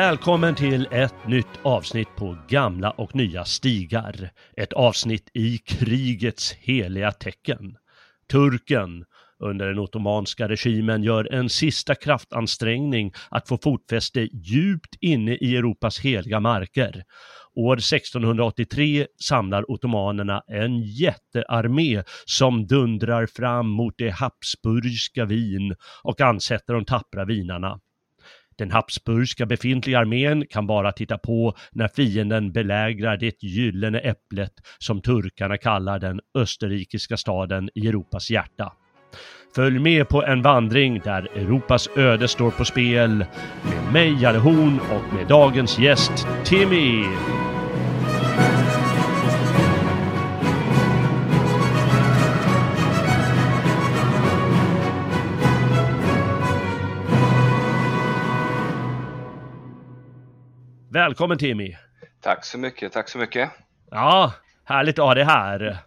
Välkommen till ett nytt avsnitt på Gamla och nya stigar. Ett avsnitt i krigets heliga tecken. Turken under den ottomanska regimen gör en sista kraftansträngning att få fotfäste djupt inne i Europas heliga marker. År 1683 samlar ottomanerna en jättearmé som dundrar fram mot det habsburgska Wien och ansätter de tappra vinarna. Den habsburgska befintliga armén kan bara titta på när fienden belägrar det gyllene äpplet som turkarna kallar den österrikiska staden i Europas hjärta. Följ med på en vandring där Europas öde står på spel med mig, Jalle Horn och med dagens gäst Timmy. Välkommen Timmy! Tack så mycket, tack så mycket. Ja, härligt att ha dig här.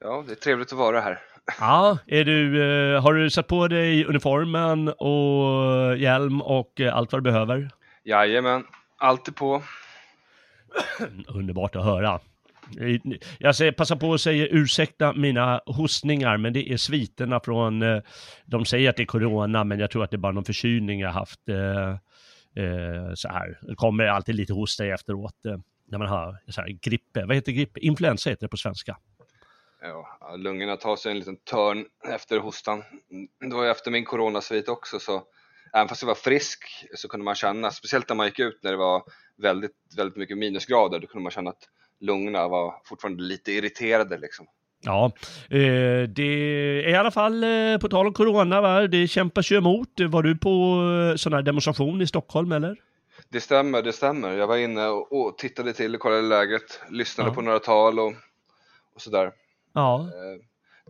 Ja, det är trevligt att vara här. Ja, är du, eh, har du satt på dig uniformen och hjälm och eh, allt vad du behöver? Jajamän, allt är på. Underbart att höra. Jag säger, passar på att säga ursäkta mina hostningar, men det är sviterna från, eh, de säger att det är corona, men jag tror att det är bara någon förkylning jag haft eh, så här. Det kommer alltid lite hosta efteråt eh, när man har så här, grippe. Vad heter grippe? Influensa heter det på svenska. Ja, lungorna tar sig en liten törn efter hostan. Det var ju efter min coronasvit också så även fast jag var frisk så kunde man känna, speciellt när man gick ut när det var väldigt, väldigt mycket minusgrader, då kunde man känna att lungorna var fortfarande lite irriterade liksom. Ja, eh, det är i alla fall eh, på tal om corona, va? det kämpas ju emot. Var du på eh, sån här demonstration i Stockholm eller? Det stämmer, det stämmer. Jag var inne och, tittade till kollade läget, lyssnade ja. på några tal och, och sådär. Ja.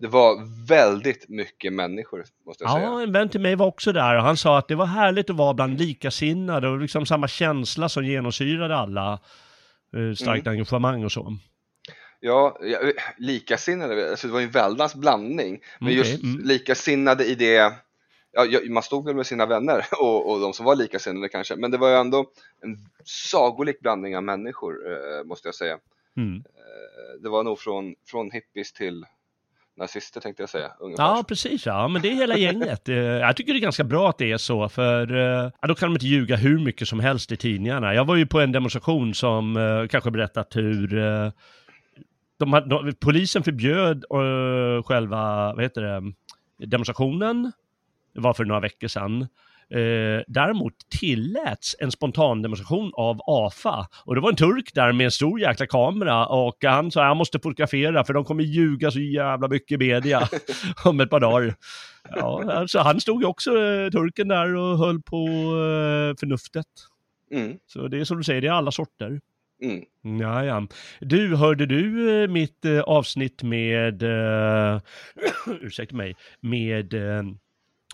Det var väldigt mycket människor, måste jag ja, säga. Ja, en vän till mig var också där och han sa att det var härligt att vara bland likasinnade och liksom samma känsla som genomsyrade alla. Starkt mm. engagemang och så. Ja, likasinnade, alltså det var ju en väldans blandning. Men okay. just mm. likasinnade i det, ja, man stod väl med sina vänner och, och de som var likasinnade kanske, men det var ju ändå en sagolik blandning av människor, eh, måste jag säga. Mm. Eh, det var nog från, från hippies till nazister tänkte jag säga. Ungefär. Ja, precis. Ja, men det är hela gänget. Eh, jag tycker det är ganska bra att det är så, för ja, då kan de inte ljuga hur mycket som helst i tidningarna. Jag var ju på en demonstration som kanske berättat hur de, de, polisen förbjöd uh, själva, vad heter det, demonstrationen. Det var för några veckor sedan. Uh, däremot tilläts en spontan demonstration av AFA. Och det var en turk där med en stor jäkla kamera och han sa jag måste fotografera för de kommer ljuga så jävla mycket i media om ett par dagar. Ja, alltså han stod ju också, uh, turken där och höll på förnuftet. Mm. Så det är som du säger, det är alla sorter. Mm. Ja, ja. Du, hörde du eh, mitt eh, avsnitt med, uh, ursäkta mig, med uh,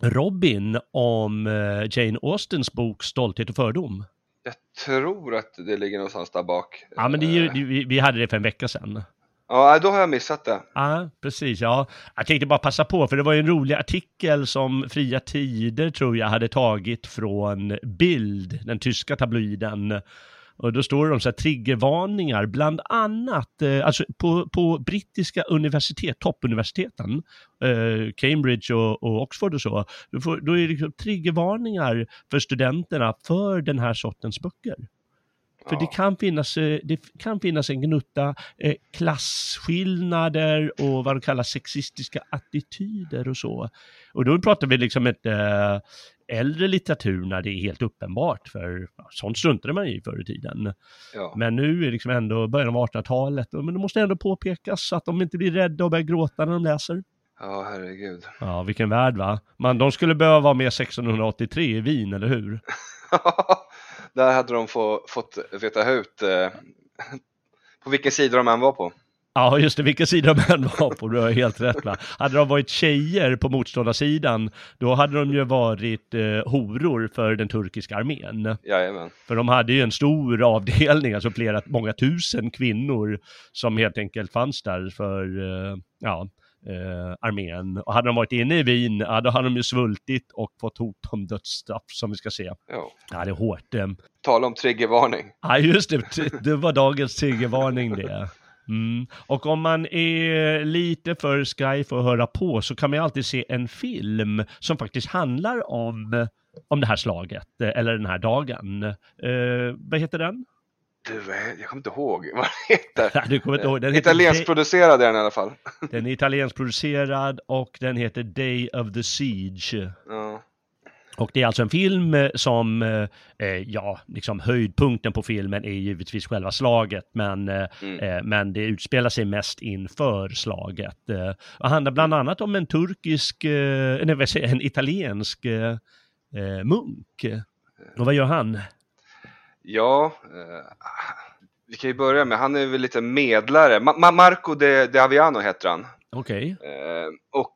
Robin om uh, Jane Austens bok Stolthet och fördom? Jag tror att det ligger någonstans där bak. Ja, men det, vi, vi hade det för en vecka sedan. Ja, då har jag missat det. Ja, precis. Ja. Jag tänkte bara passa på, för det var ju en rolig artikel som Fria Tider, tror jag, hade tagit från Bild, den tyska tabloiden, och då står det om så här triggervarningar, bland annat eh, alltså på, på brittiska universitet, toppuniversiteten, eh, Cambridge och, och, Oxford och så, då, får, då är det liksom triggervarningar för studenterna för den här sortens böcker. För ja. det, kan finnas, eh, det kan finnas en gnutta eh, klasskillnader och vad de kallar sexistiska attityder och så. Och då pratar vi liksom inte eh, äldre litteratur när det är helt uppenbart, för sånt struntade man i förr i tiden. Ja. Men nu är det liksom ändå början av 1800-talet, men det måste ändå påpekas att de inte blir rädda och börjar gråta när de läser. Ja, herregud. Ja, vilken värld va? Man, de skulle behöva vara med 1683 i Wien, eller hur? Där hade de få, fått veta ut eh, på vilken sida de än var på. Ja, just det, vilken sida de än var på, du har helt rätt va. Hade de varit tjejer på motståndarsidan, då hade de ju varit eh, horor för den turkiska armén. Jajamän. För de hade ju en stor avdelning, alltså flera, många tusen kvinnor som helt enkelt fanns där för, eh, ja, eh, armén. Och hade de varit inne i Wien, ja, då hade de ju svultit och fått hot om dödsstraff som vi ska se. Ja. Ja, det är hårt. Eh. Tala om triggervarning. Ja, just det. Det var dagens triggervarning det. Mm. Och om man är lite för sky för att höra på så kan man ju alltid se en film som faktiskt handlar om, om det här slaget, eh, eller den här dagen. Eh, vad heter den? Du, eh, jag kommer inte ihåg vad den heter. Du kommer inte ihåg. Den heter Italienskt producerad är den i alla fall. Den är italienskt producerad och den heter Day of the Siege. Ja. Och det är alltså en film eh, som, eh, eh, ja, liksom höjdpunkten på filmen är givetvis själva slaget, men, eh, Mm. eh, men det utspelar sig mest inför slaget. Eh, och handlar bland annat om en turkisk, eh, nej en italiensk munk. Och vad gör han? Ja, eh, vi kan ju börja med, han är väl lite medlare. Ma- Ma- Marco de, de Aviano heter han. Okej. Eh, och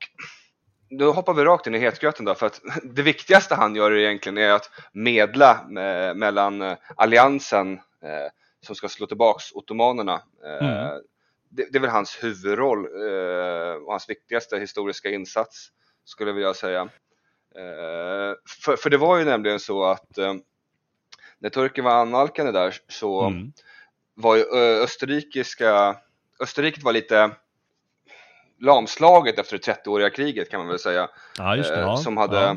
då hoppar vi rakt in i hetgröten då, för att det viktigaste han gör egentligen är att medla mellan eh, alliansen som ska slå tillbaks ottomanerna. Mm. det, det är väl hans huvudroll och hans viktigaste historiska insats, skulle jag vilja säga. För, för det var ju nämligen så att när turken var annalkande där så Mm. var ju österrikiska, Österrike var lite lamslaget efter det 30-åriga kriget kan man väl säga. Ja, det. eh, Ja. som hade Ja.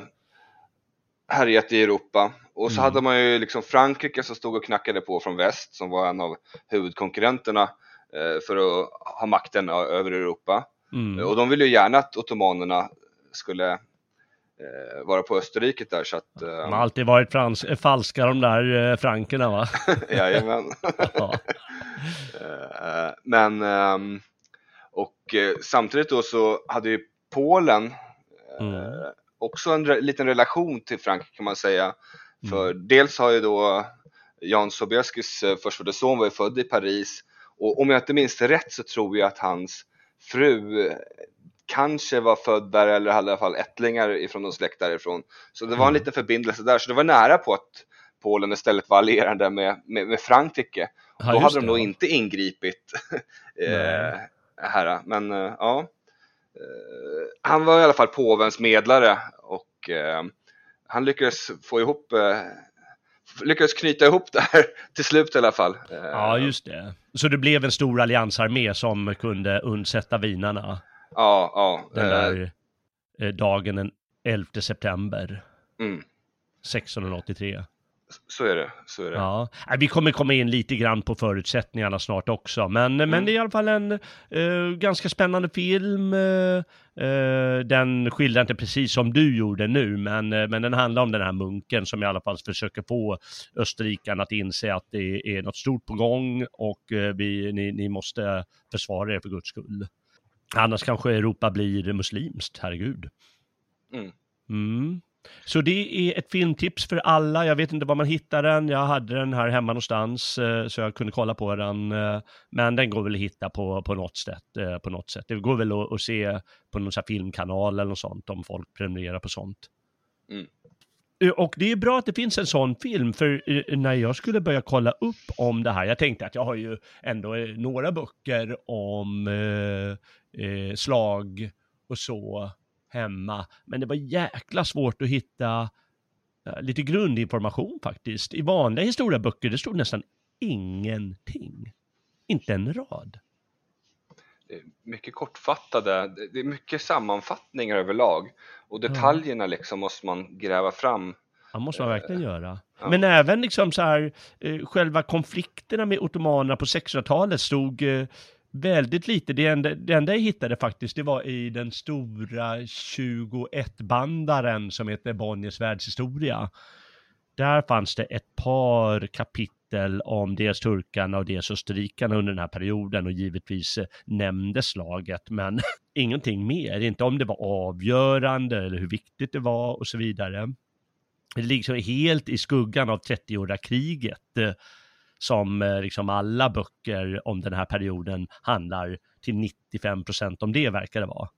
härjat i Europa. Och så Mm. hade man ju liksom Frankrike som stod och knackade på från väst som var en av huvudkonkurrenterna eh, för att ha makten över Europa. Mm. Och de ville ju gärna att ottomanerna skulle eh, vara på Österrike där så att... De har Eh, alltid varit frans- eh, falska de där eh, frankerna va? jajamän. ja. Eh, Men, ehm, och eh, samtidigt då så hade ju Polen eh, Mm. också en re- liten relation till Frankrike kan man säga. För Mm. dels har ju då Jan Sobieskis eh, förstfödde son var ju född i Paris och om jag inte minns rätt så tror jag att hans fru eh, kanske var född där eller hade i alla fall ättlingar ifrån någon släkt därifrån. Så det var en Mm. liten förbindelse där, så det var nära på att Polen istället var allierade med, med, med Frankrike. Ja, Då hade de det, nog ja. inte ingripit eh, här, men eh, ja. Eh, Han var i alla fall påvens medlare och eh, han lyckades få ihop eh, lyckades knyta ihop det här till slut i alla fall. Eh, Ja, just det. Så det blev en stor alliansarmé som kunde undsätta vinarna Ja, ja. den där eh, dagen den 11 september Mm, 1683. så är det, så är det. Ja, Nej, vi kommer komma in lite grann på förutsättningarna snart också, men, men Mm. det är i alla fall en eh, ganska spännande film. eh, eh, den skildrar inte precis som du gjorde nu, men, eh, men den handlar om den här munken som i alla fall försöker få österrikarna att inse att det är något stort på gång och eh, vi, ni, ni måste försvara er för guds skull. Annars kanske Europa blir muslimskt, herregud. Mm. Mm. Så det är ett filmtips för alla. Jag vet inte var man hittar den. Jag hade den här hemma någonstans eh, så jag kunde kolla på den. eh, Men den går väl att hitta på, på, något, sätt, eh, på något sätt. Det går väl att, att se på någon filmkanal eller något sånt om folk prenumererar på sånt. Mm. Och det är bra att det finns en sån film, för när jag skulle börja kolla upp om det här, jag tänkte att jag har ju ändå några böcker om eh, eh, slag och så hemma, men det var jäkla svårt att hitta eh, lite grundinformation faktiskt. I vanliga historieböcker, det stod nästan ingenting. Inte en rad. Mycket kortfattade, det- är mycket sammanfattningar överlag och detaljerna liksom måste man gräva fram. Det måste man verkligen göra. ja. Men även liksom så här, eh, själva konflikterna med ottomanerna på 1600-talet stod eh, väldigt lite. Det enda, det enda jag hittade faktiskt, det var i den stora 21-bandaren som heter Bonniers världshistoria. Där fanns det ett par kapitel om dels turkarna och dels österrikarna under den här perioden och givetvis eh, nämndes slaget, men ingenting mer. Inte om det var avgörande eller hur viktigt det var och så vidare. Det ligger liksom helt i skuggan av 30-åriga kriget eh, som eh, liksom alla böcker om den här perioden handlar till 95 procent om det verkar det vara.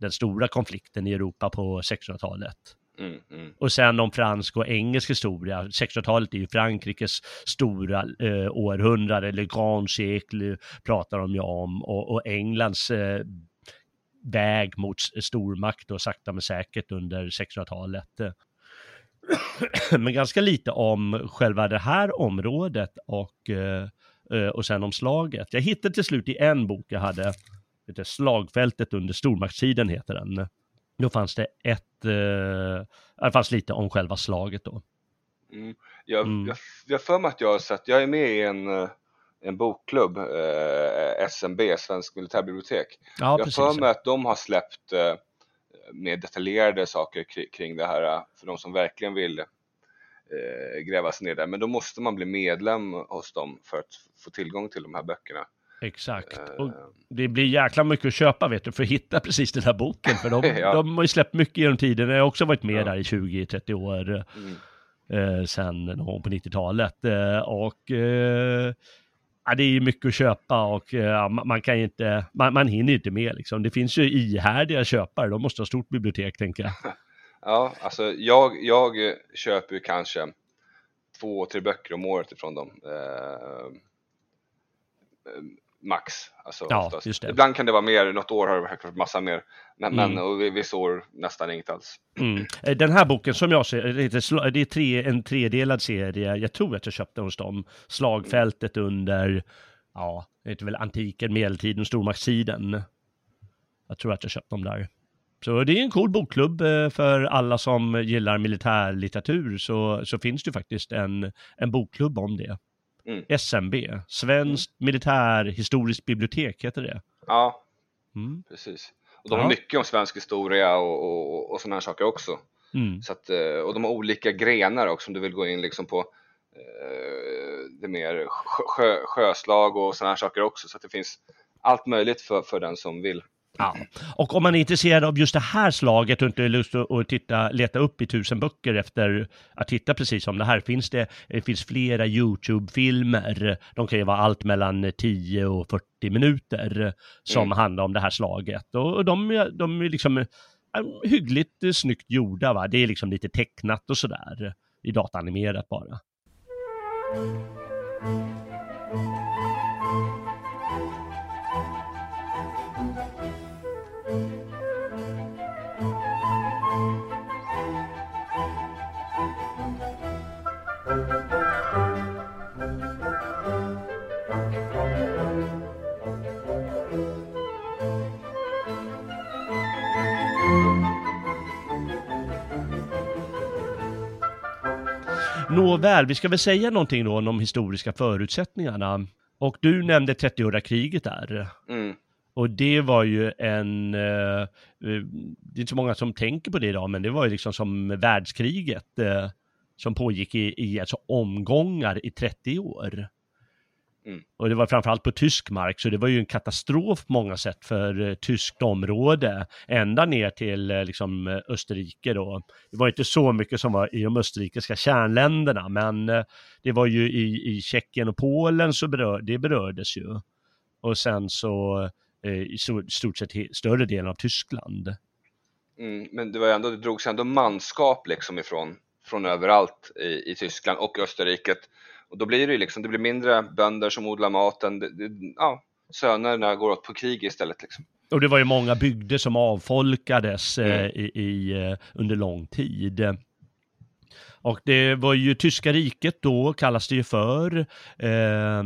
Den stora konflikten i Europa på 1600-talet. Mm, mm, Och sen om fransk och engelsk historia. 1600-talet är ju Frankrikes stora eh, århundrade, eller grand siècle pratar de ju om. Och, och Englands eh, väg mot stormakt och sakta men säkert under 1600-talet. Men ganska lite om själva det här området och, och sen om slaget. Jag hittade till slut i en bok jag hade, heter Slagfältet under stormaktstiden heter den. Då fanns det ett, det fanns lite om själva slaget då. Mm. Jag, mm. jag, jag för mig att jag har sett, jag är med i en en bokklubb, eh, SMB, Svensk Militärbibliotek. Ja, jag precis. för mig att de har släppt eh, mer detaljerade saker kring, det här eh, för de som verkligen vill eh, gräva sig ner där. Men då måste man bli medlem hos dem för att få tillgång till de här böckerna. Exakt. Och eh. det blir jäkla mycket att köpa vet du, för att hitta precis den här boken. För de, ja. de har ju släppt mycket genom tiden. Jag har också varit med ja. där i 20-30 år. Mm. Eh, sen någon på 90-talet. Eh, och eh, ja, det är ju mycket att köpa och eh, ja, man kan inte, man, man hinner inte med liksom. Det finns ju ihärdiga köpare, de måste ha stort bibliotek tänker jag. Ja, alltså jag, jag köper ju kanske två, tre böcker om året ifrån dem. Eh, eh max. Alltså ja. Ibland kan det vara mer, något år har det varit massa mer, men, mm. men och vissa år nästan inget alls. Mm. Eh, den här boken som jag ser, det är tre, en tredelad serie, jag tror att jag köpte hos dem, Slagfältet under, ja, det heter väl antiken, medeltiden, stormaktstiden. Jag tror att jag köpte dem där. Så det är en cool bokklubb eh, för alla som gillar militärlitteratur så, så finns det faktiskt en, en bokklubb om det. Mm. SMB, Svenskt mm. militärhistoriskt bibliotek heter det. Ja, mm. precis. Och de ja. har mycket om svensk historia och, och, och sådana här saker också. Mm. Så att, eh, och de har olika grenar också om du vill gå in liksom på eh, det mer sjö, sjöslag och sådana här saker också. Så att det finns allt möjligt för, för den som vill. Ja. Och om man är intresserad av just det här slaget och inte har lust att titta, leta upp i tusen böcker efter att titta precis om det här, finns det, det finns flera YouTube-filmer, de kan ju vara allt mellan 10 och 40 minuter, som mm. handlar om det här slaget. Och de, de är liksom hyggligt snyggt gjorda, va? det är liksom lite tecknat och sådär, i dataanimerat bara. Nåväl, vi ska väl säga någonting då om de historiska förutsättningarna. Och du nämnde 30-åriga kriget där. Mm. Och det var ju en, eh, eh, det är inte så många som tänker på det idag, men det var ju liksom som världskriget eh, som pågick i, i alltså omgångar i 30 år. Mm. Och det var framförallt på tysk mark, så det var ju en katastrof på många sätt för uh, tyskt område, ända ner till uh, liksom uh, Österrike då. Det var inte så mycket som var i de österrikiska kärnländerna, men det var ju i, i Tjeckien och Polen så berör, det berördes ju. Och sen så i stort sett större delen av Tyskland. Mm, men det var ändå, det drogs ändå manskap liksom ifrån från överallt i, i Tyskland och Österrike och då blir det ju liksom, det blir mindre bönder som odlar maten, det, det, ja, sönerna går åt på krig istället liksom. Och det var ju många bygder som avfolkades eh, mm. i, i, eh, under lång tid. Och det var ju tyska riket då, kallas det ju för, eh,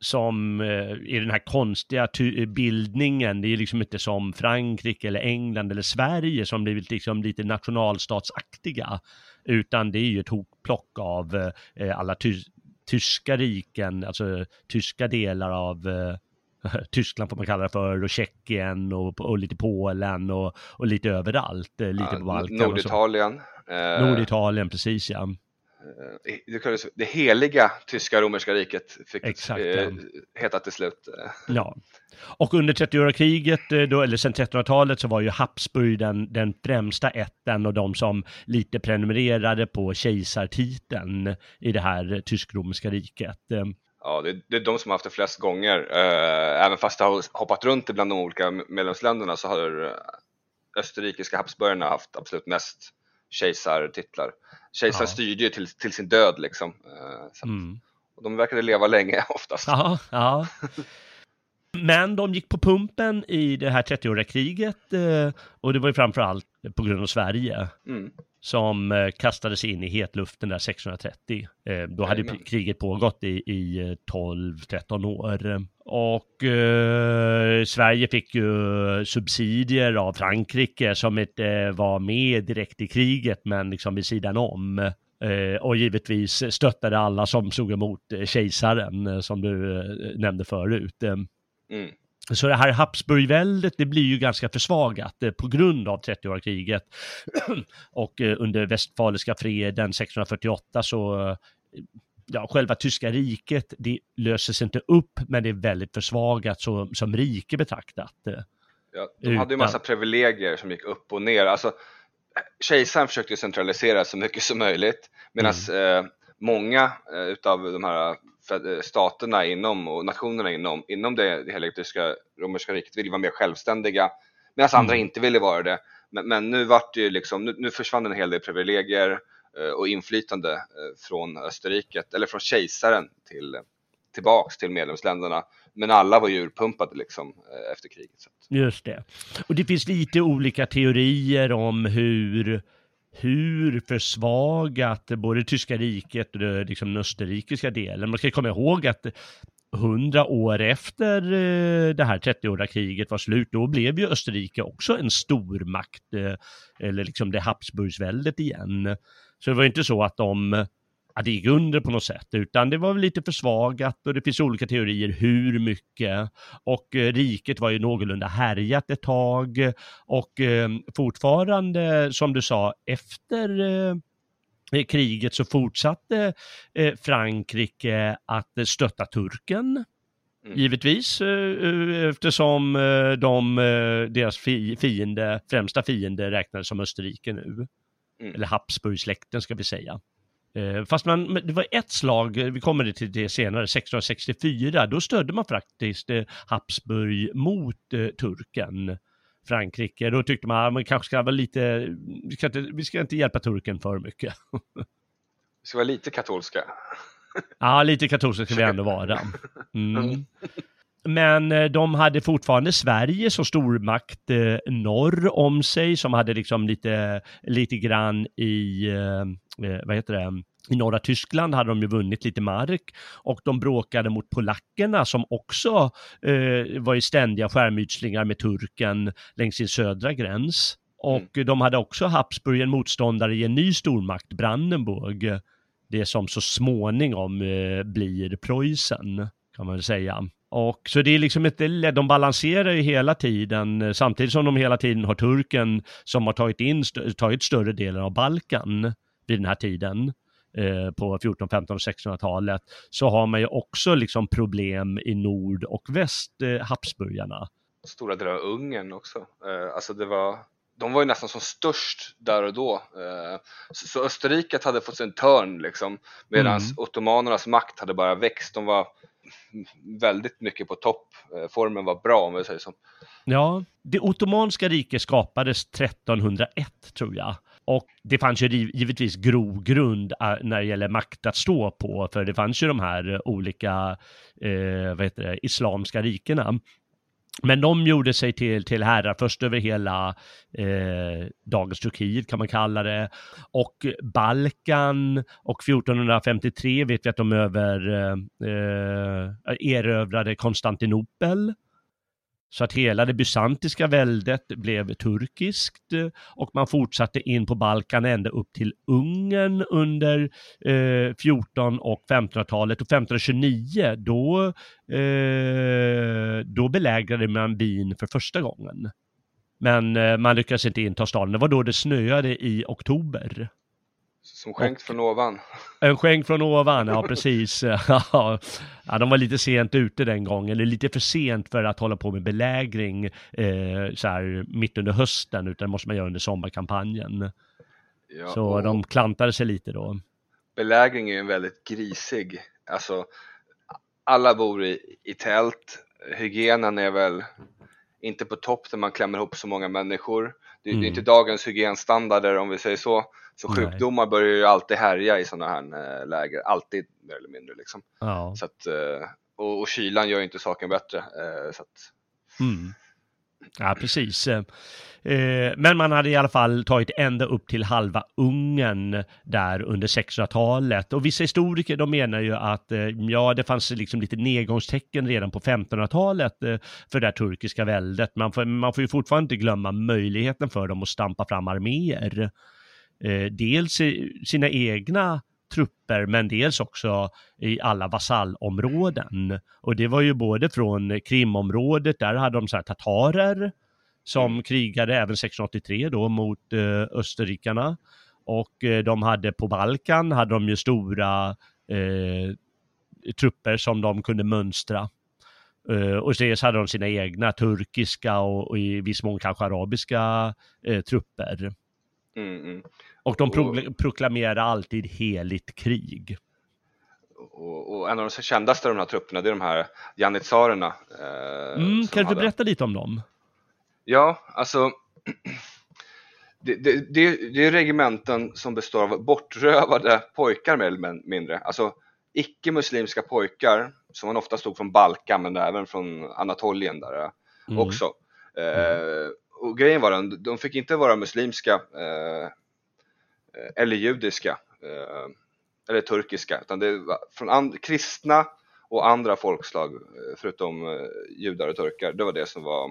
som eh, i den här konstiga bildningen, det är liksom inte som Frankrike eller England eller Sverige som blivit liksom lite nationalstatsaktiga, utan det är ju ett hopplock av eh, alla ty tyska riken, alltså tyska delar av eh, Tyskland får man kalla det för, och Tjeckien och, och lite Polen och, och lite överallt, eh, lite ja, på Balkan. Norditalien. Eh, Norditalien, precis ja. Eh, det heliga tyska romerska riket fick Exakt, ja. heta till slut. Ja, och under 30-åriga kriget, då, eller sen 1300-talet, så var ju Habsburg den, den främsta ätten och de som lite prenumererade på kejsartiteln i det här tysk-romerska riket. Ja, det, det, är de som har haft det flest gånger. även fast det har hoppat runt bland de olika medlemsländerna så har österrikiska Habsburgarna haft absolut mest kejsartitlar. Kejsaren ja. styrde ju till, till sin död liksom. Så, mm. Och de verkade leva länge oftast. Ja, ja. Men de gick på pumpen i det här 30-åriga kriget eh, och det var ju framförallt på grund av Sverige. Mm. Som eh, kastades in i hetluften där 1630. Eh, då hade Jajamän. kriget pågått i, i eh, 12-13 år. Och eh, Sverige fick ju subsidier av Frankrike som inte var med direkt i kriget men liksom vid sidan om. Eh, och givetvis stöttade alla som såg emot eh, kejsaren eh, som du eh, nämnde förut. Eh, Mm. Så det här Habsburgväldet, det blir ju ganska försvagat eh, på grund av 30-åriga kriget. och eh, under Westfaliska freden 1648 så, eh, ja, själva tyska riket, det löses inte upp, men det är väldigt försvagat så, som rike betraktat. eh. Ja, de hade ju Utan- massa privilegier som gick upp och ner. Alltså, kejsaren försökte centralisera så mycket som möjligt medan Mm. Eh, många eh, utav de här fed- eh, staterna inom och nationerna inom, inom det, det hela tyska romerska riket ville vara mer självständiga medan andra Mm. inte ville vara det. Men, men nu vart det ju liksom, nu, nu försvann en hel del privilegier eh, och inflytande eh, från Österrike, eller från kejsaren till, tillbaks till medlemsländerna. Men alla var ju urpumpade liksom eh, efter kriget. Just det. Och det finns lite olika teorier om hur, hur försvagat både tyska riket och det, liksom den österrikiska delen. Man ska komma ihåg att hundra år efter eh, det här 30-åriga kriget var slut, då blev ju Österrike också en stormakt, eh, eller liksom det Habsburgsväldet igen. Så det var ju inte så att de att det gick under på något sätt, utan det var väl lite försvagat och det finns olika teorier hur mycket. Och eh, riket var ju någorlunda härjat ett tag och eh, fortfarande, som du sa, efter eh, kriget så fortsatte Frankrike att stötta turken. Mm. Givetvis, eftersom de, deras fi- fiende, främsta fiende räknades som Österrike nu. Mm. Eller Habsburgsläkten ska vi säga. Eh, Fast man, det var ett slag, eh, vi kommer till det senare, 1664, då stödde man faktiskt eh, Habsburg mot turken. Frankrike, då tyckte man att man kanske ska vara lite, vi ska, inte, vi ska inte hjälpa turken för mycket. Vi ska vara lite katolska. Ja, lite katolska ska vi ändå vara. Mm. Men eh, de hade fortfarande Sverige som stormakt eh, norr om sig som hade liksom lite, lite grann i, eh, eh, vad heter det, i norra Tyskland hade de ju vunnit lite mark och de bråkade mot polackerna som också eh, var i ständiga skärmytslingar med turken längs sin södra gräns. Och de hade också Habsburg en motståndare i en ny stormakt, Brandenburg det som så småningom eh, blir Preussen, kan man väl säga. Och så det är liksom inte de balanserar ju hela tiden, samtidigt som de hela tiden har turken som har tagit in, tagit större delen av Balkan vid den här tiden eh, på 14, 15 och 1600-talet, så har man ju också liksom problem i nord och väst, eh, Habsburgarna. Stora delar av Ungern också. Eh, alltså det var, de var ju nästan som störst där och då. Eh, så, så Österrike hade fått en törn liksom, medan Mm. ottomanernas makt hade bara växt. De var väldigt mycket på topp. Eh, formen var bra om vi säger så. Ja, det ottomanska riket skapades 1301 tror jag. Och det fanns ju givetvis grogrund eh, när det gäller makt att stå på, för det fanns ju de här olika, eh, vad heter det, islamska rikena. Men de gjorde sig till, till herrar först över hela eh, dagens Turkiet kan man kalla det. Och Balkan och 1453 vet vi att de över, eh, eh erövrade Konstantinopel. Så att hela det bysantiska väldet blev turkiskt eh, och man fortsatte in på Balkan ända upp till Ungern under eh, 14 och 1500-talet och 1529 då, eh, då belägrade man Wien för första gången. Men eh, man lyckades inte inta staden. Det var då det snöade i oktober. Som skänkt från ovan. En skänk från ovan, ja precis. ja, de var lite sent ute den gången, eller lite för sent för att hålla på med belägring eh, så här mitt under hösten, utan det måste man göra under sommarkampanjen. Ja, så de klantade sig lite då. Belägring är ju en väldigt grisig. Alltså, alla bor i, i tält. Hygienen är väl inte på topp när man klämmer ihop så många människor. Det, Mm. är inte dagens hygienstandarder om vi säger så. Så Nej. sjukdomar börjar ju alltid härja i sådana här eh, läger, alltid mer eller mindre liksom. Ja. Så att, eh, och, och kylan gör ju inte saken bättre. Eh, så att... mm. Ja, precis. Men man hade i alla fall tagit ända upp till halva Ungern där under 1600-talet. Och vissa historiker de menar ju att ja, det fanns liksom lite nedgångstecken redan på 1500-talet eh, för det här turkiska väldet. Man får, man får ju fortfarande inte glömma möjligheten för dem att stampa fram arméer. Dels sina egna trupper men dels också i alla vasallområden. Och det var ju både från Krimområdet, där hade de så här tatarer som mm. krigade även 1683 då mot eh, österrikarna. Och eh, de hade på Balkan, hade de ju stora eh, trupper som de kunde mönstra. Uh, och dels hade de sina egna turkiska och, och i viss mån kanske arabiska uh, trupper. Mm, mm. Och de pro och, proklamerade alltid heligt krig. Och, och, en av de kändaste av de här trupperna, det är de här janitsarerna. Eh, mm, kan du hade... berätta lite om dem? Ja, alltså det, det, det, det, är regementen som består av bortrövade pojkar mer eller mindre. Alltså icke-muslimska pojkar som man ofta stod från Balkan men även från Anatolien där mm. också. Mm. Eh, och grejen var den, de fick inte vara muslimska eh, eller judiska eh, eller turkiska utan det var från kristna och andra folkslag eh, förutom eh, judar och turkar. Det var det som var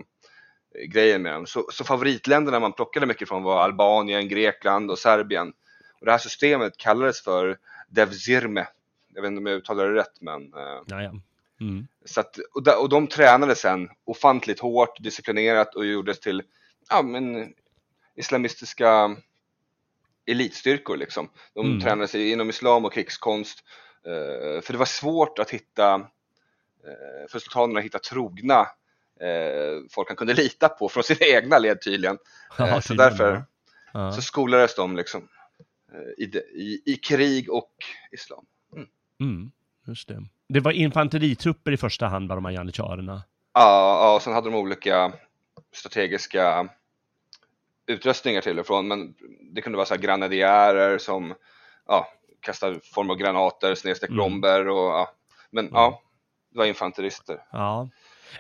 eh, grejen med dem. Så, så favoritländerna man plockade mycket från var Albanien, Grekland och Serbien. Och det här systemet kallades för Devzirme. Jag vet inte om jag uttalar det rätt men... Eh, ja, Mm. Så att, och, de, och de tränade sen ofantligt hårt, disciplinerat och gjordes till ja, men, islamistiska elitstyrkor liksom. De mm. tränade sig inom islam och krigskonst. Uh, för det var svårt att hitta, uh, för sultanerna att hitta trogna uh, folk han kunde lita på från sina egna led tydligen. Ja, så därför ja. så skolades de liksom i, i, i, krig och islam. Mm. Mm, just det. Det var infanteritrupper i första hand, var de här janitjarerna? Ja, ja, och sen hade de olika strategiska utrustningar till och från, men det kunde vara så här granadierer som ja, kastar form av granater, snedstreck mm. bomber och ja. Men mm. ja, det var infanterister. Ja.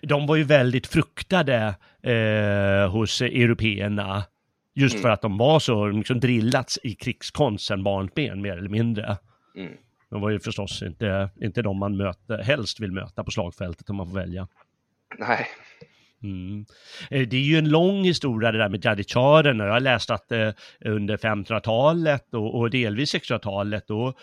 De var ju väldigt fruktade eh, hos européerna. Just mm. för att de var så liksom drillats i krigskonst sedan barnsben mer eller mindre. Mm. De var ju förstås inte, inte de man möter, helst vill möta på slagfältet om man får välja. Nej, Mm. Eh, det är ju en lång historia det där med jaditjaren jag har läst att eh, under 1500-talet och, och, delvis 1600-talet då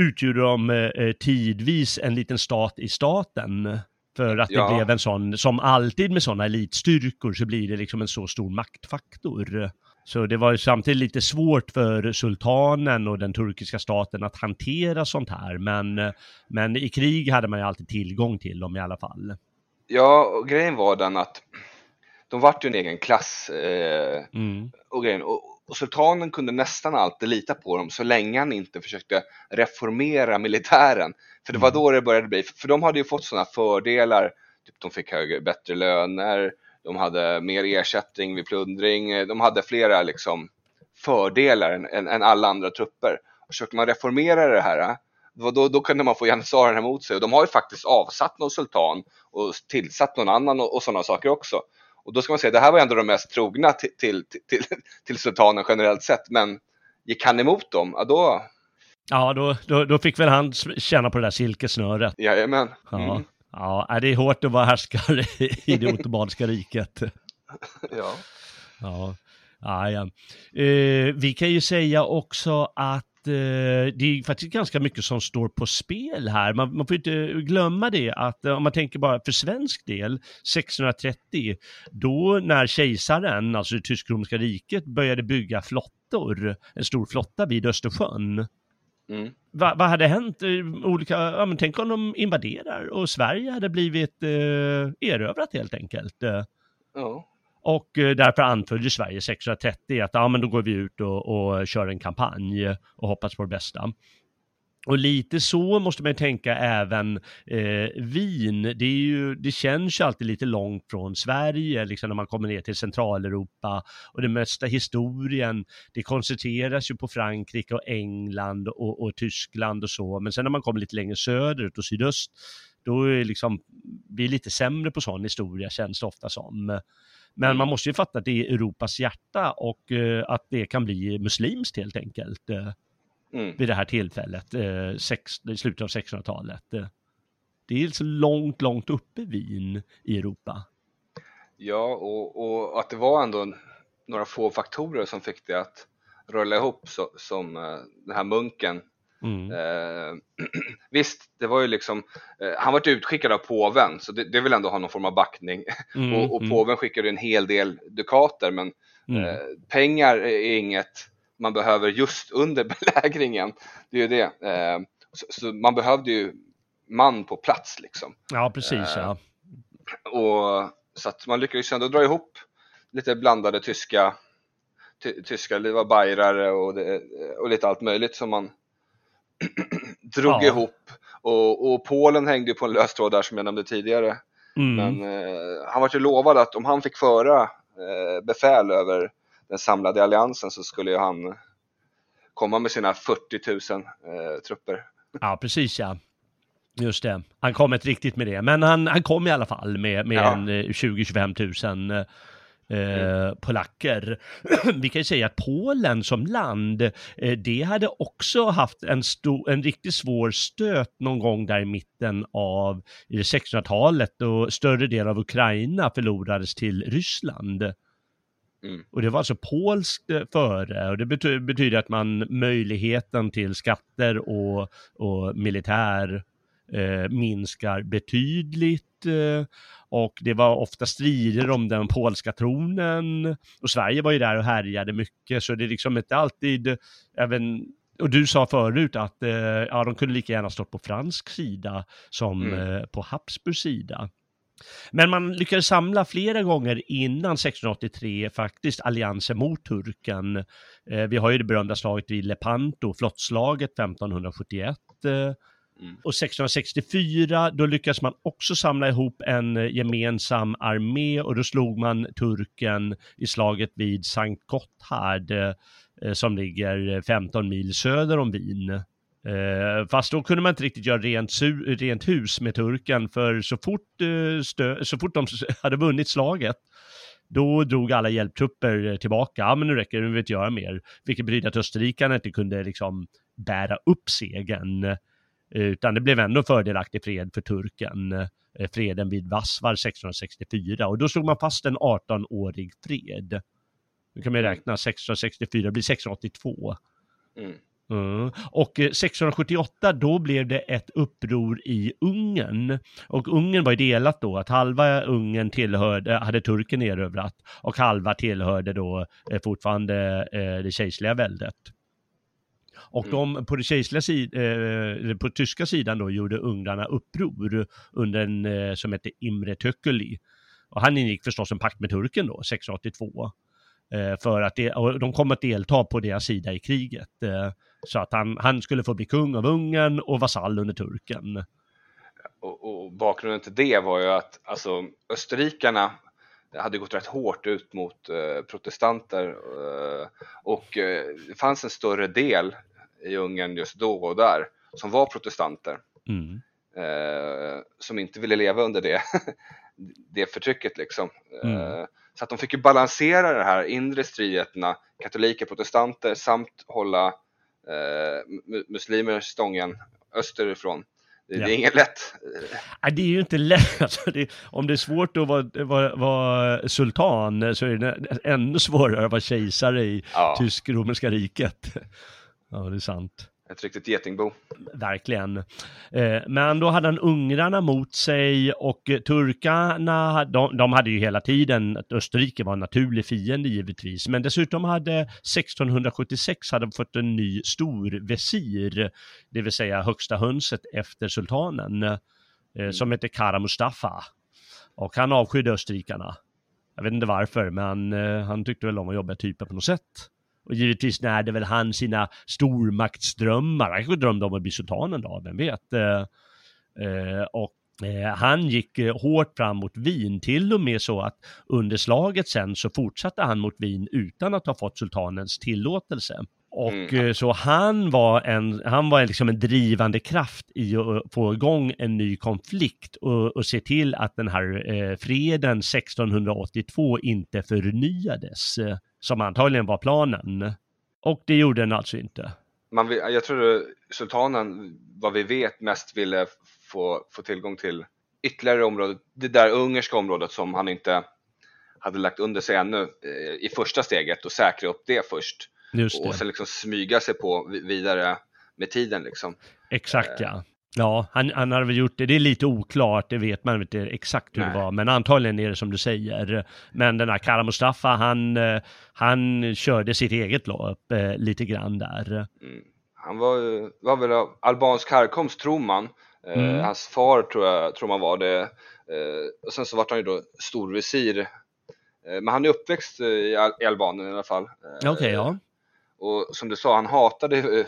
utgjorde de eh, tidvis en liten stat i staten. För att ja. det blev en sån, som alltid med sådana elitstyrkor så blir det liksom en så stor maktfaktor. Så det var ju samtidigt lite svårt för sultanen och den turkiska staten att hantera sånt här. Men, men i krig hade man ju alltid tillgång till dem i alla fall. Ja, och grejen var den att de vart ju en egen klass. Eh, mm. och, grejen, och, och, sultanen kunde nästan alltid lita på dem så länge han inte försökte reformera militären. För det var mm. då det började bli, för de hade ju fått sådana fördelar. Typ de fick högre, bättre löner, de hade mer ersättning vid plundring, de hade flera liksom fördelar än, än, än alla andra trupper. Och försökte man reformera det här då, då kunde man få janissarerna emot sig och de har ju faktiskt avsatt någon sultan och tillsatt någon annan och, och sådana saker också. Och då ska man säga, det här var ändå de mest trogna till, till, till, till sultanen generellt sett, men gick han emot dem, ja då... Ja, då, då, då fick väl han känna på det där silkessnöret. Jajamän. Mm. Ja. Ja, det är hårt att vara härskare i det ottomanska riket. ja. Ja, ja, ja. Eh, vi kan ju säga också att eh, det är faktiskt ganska mycket som står på spel här. Man, man får inte glömma det att eh, om man tänker bara för svensk del, 1630, då när kejsaren, alltså det tysk-romerska riket, började bygga flottor, en stor flotta vid Östersjön. Mm. Vad va hade hänt? Eh, olika, ja, men tänk om de invaderar och Sverige hade blivit eh, erövrat helt enkelt. Ja. Och eh, därför anföll Sverige 630 att ja, men då går vi ut och, och kör en kampanj och hoppas på det bästa. Och lite så måste man tänka även eh, Wien. Det, är ju, det känns ju alltid lite långt från Sverige, liksom när man kommer ner till Centraleuropa. Och det mesta historien, det koncentreras ju på Frankrike och England och, och Tyskland och så. Men sen när man kommer lite längre söderut och sydöst, då är liksom, vi är lite sämre på sån historia känns det ofta som. Men man måste ju fatta att det är Europas hjärta och eh, att det kan bli muslimskt helt enkelt eh, mm. vid det här tillfället, eh, sex, i slutet av 1600-talet. Eh, det är så långt, långt uppe Wien i Europa. Ja, och, och att det var ändå några få faktorer som fick det att rulla ihop så, som uh, den här munken. Mm. Uh, visst, det var ju liksom, uh, han var utskickad av påven, så det, det vill ändå ha någon form av backning. Mm, och, och mm. påven skickade en hel del dukater, men mm. pengar är inget man behöver just under belägringen. Det är ju det. Så, så, man behövde ju man på plats liksom. Ja, precis. Ja. Och så att man lyckades ändå dra ihop lite blandade tyska, ty, tyska det var bajrare och, det, och lite allt möjligt som man drog ja. ihop. Och, och Polen hängde på en lös tråd där som jag nämnde tidigare. Mm. Men eh, han var ju lovad att om han fick föra eh, befäl över den samlade alliansen så skulle ju han komma med sina 40 000 eh, trupper. Ja, precis ja. Just det, han kom inte riktigt med det, men han, han kom i alla fall med, med ja. en 20-25 eh, 000 Eh, mm. polacker. Vi kan ju säga att Polen som land, eh, det hade också haft en, stor, en riktigt svår stöt någon gång där i mitten av 1600-talet och större del av Ukraina förlorades till Ryssland. Mm. Och det var alltså polskt eh, före och det betyder, betyder att man möjligheten till skatter och, och militär eh, minskar betydligt. Eh, och det var ofta strider om den polska tronen. Och Sverige var ju där och härjade mycket, så det är liksom inte alltid, även och du sa förut att eh, ja, de kunde lika gärna stått på fransk sida som mm. eh, på Habsburgs sida. Men man lyckades samla flera gånger innan 1683 faktiskt allianser mot turken. Eh, vi har ju det berömda slaget vid Lepanto, flottslaget 1571. Eh, Mm. Och 1664 då lyckades man också samla ihop en eh, gemensam armé och då slog man turken i slaget vid Sankt Gotthard eh som ligger 15 mil söder om Wien. Eh, fast då kunde man inte riktigt göra rent, rent hus med turken för så fort, eh, så fort de hade vunnit slaget då drog alla hjälptrupper tillbaka. Ja, men nu räcker det, nu vill vi inte göra mer. Vilket betyder att österrikarna inte kunde liksom bära upp segern. Utan det blev ändå fördelaktig fred för turken, eh, freden vid Vassvar 1664 och då slog man fast en 18-årig fred. Nu kan man räkna 1664, det blir 1682. Mm. Mm. Och 1678 eh, då blev det ett uppror i Ungern. Och Ungern var ju delat då, att halva Ungern tillhörde, hade turken erövrat och halva tillhörde då eh, fortfarande det kejserliga väldet. Och mm. de på det kejserliga eh, på tyska sidan då gjorde ungrarna uppror under en eh, som hette Imre Tököli. Och han ingick förstås en pakt med turken då, 1682. Eh, för att det, och de kom att delta på deras sida i kriget. Eh, så att han, han skulle få bli kung av Ungern och vasall under turken. Och, och, bakgrunden till det var ju att alltså, österrikarna hade gått rätt hårt ut mot eh, protestanter eh, och eh, det fanns en större del i Ungern just då och där som var protestanter. Mm. Eh, som inte ville leva under det, det förtrycket liksom. Mm. Så att de fick ju balansera det här inre stridigheterna, katoliker, protestanter samt hålla eh, muslimer stången österifrån. Det, ja. det är inget lätt. Nej, det är ju inte lätt. Alltså, det, om det är svårt att vara, vara, vara, sultan så är det ännu svårare att vara kejsare i ja. tysk-romerska riket. Ja, det är sant. Ett riktigt getingbo. Verkligen. Eh, men då hade han ungrarna mot sig och turkarna, de, de, hade ju hela tiden, att Österrike var en naturlig fiende givetvis, men dessutom hade 1676 hade fått en ny stor vesir, det vill säga högsta hönset efter sultanen, eh, mm. som hette Kara Mustafa. Och han avskydde österrikarna. Jag vet inte varför, men eh, han tyckte väl om att jobba typen på något sätt. Och givetvis närde väl han sina stormaktsdrömmar. Han kanske drömde om att bli sultan en dag, vem vet. Eh, eh, och eh, han gick hårt fram mot Wien, till och med så att under slaget sen så fortsatte han mot Wien utan att ha fått sultanens tillåtelse. Och Mm. eh, så han var, en, han var liksom en drivande kraft i att få igång en ny konflikt och, och se till att den här eh, freden 1682 inte förnyades, eh, som antagligen var planen. Och det gjorde den alltså inte. Man, vill- jag tror sultanen, vad vi vet, mest ville få, få tillgång till ytterligare området, det där ungerska området som han inte hade lagt under sig ännu eh, i första steget och säkra upp det först. Just Och det, sen liksom smyga sig på vi- vidare med tiden liksom. exakt ja. Ja, han, han hade väl gjort det. Det är lite oklart, det vet man inte exakt hur det Nej. var, men antagligen är det som du säger. Men den här Kara Mustafa, han, eh, han körde sitt eget lopp eh, lite grann där. Mm. Han var, var väl av albansk härkomst tror man. Eh, Mm. Hans far tror jag tror man var det. Eh, och sen så var han ju då storvisir. Eh, men han är uppväxt i, Al- i Albanien i alla fall. Okej, ja. Och som du sa, han hatade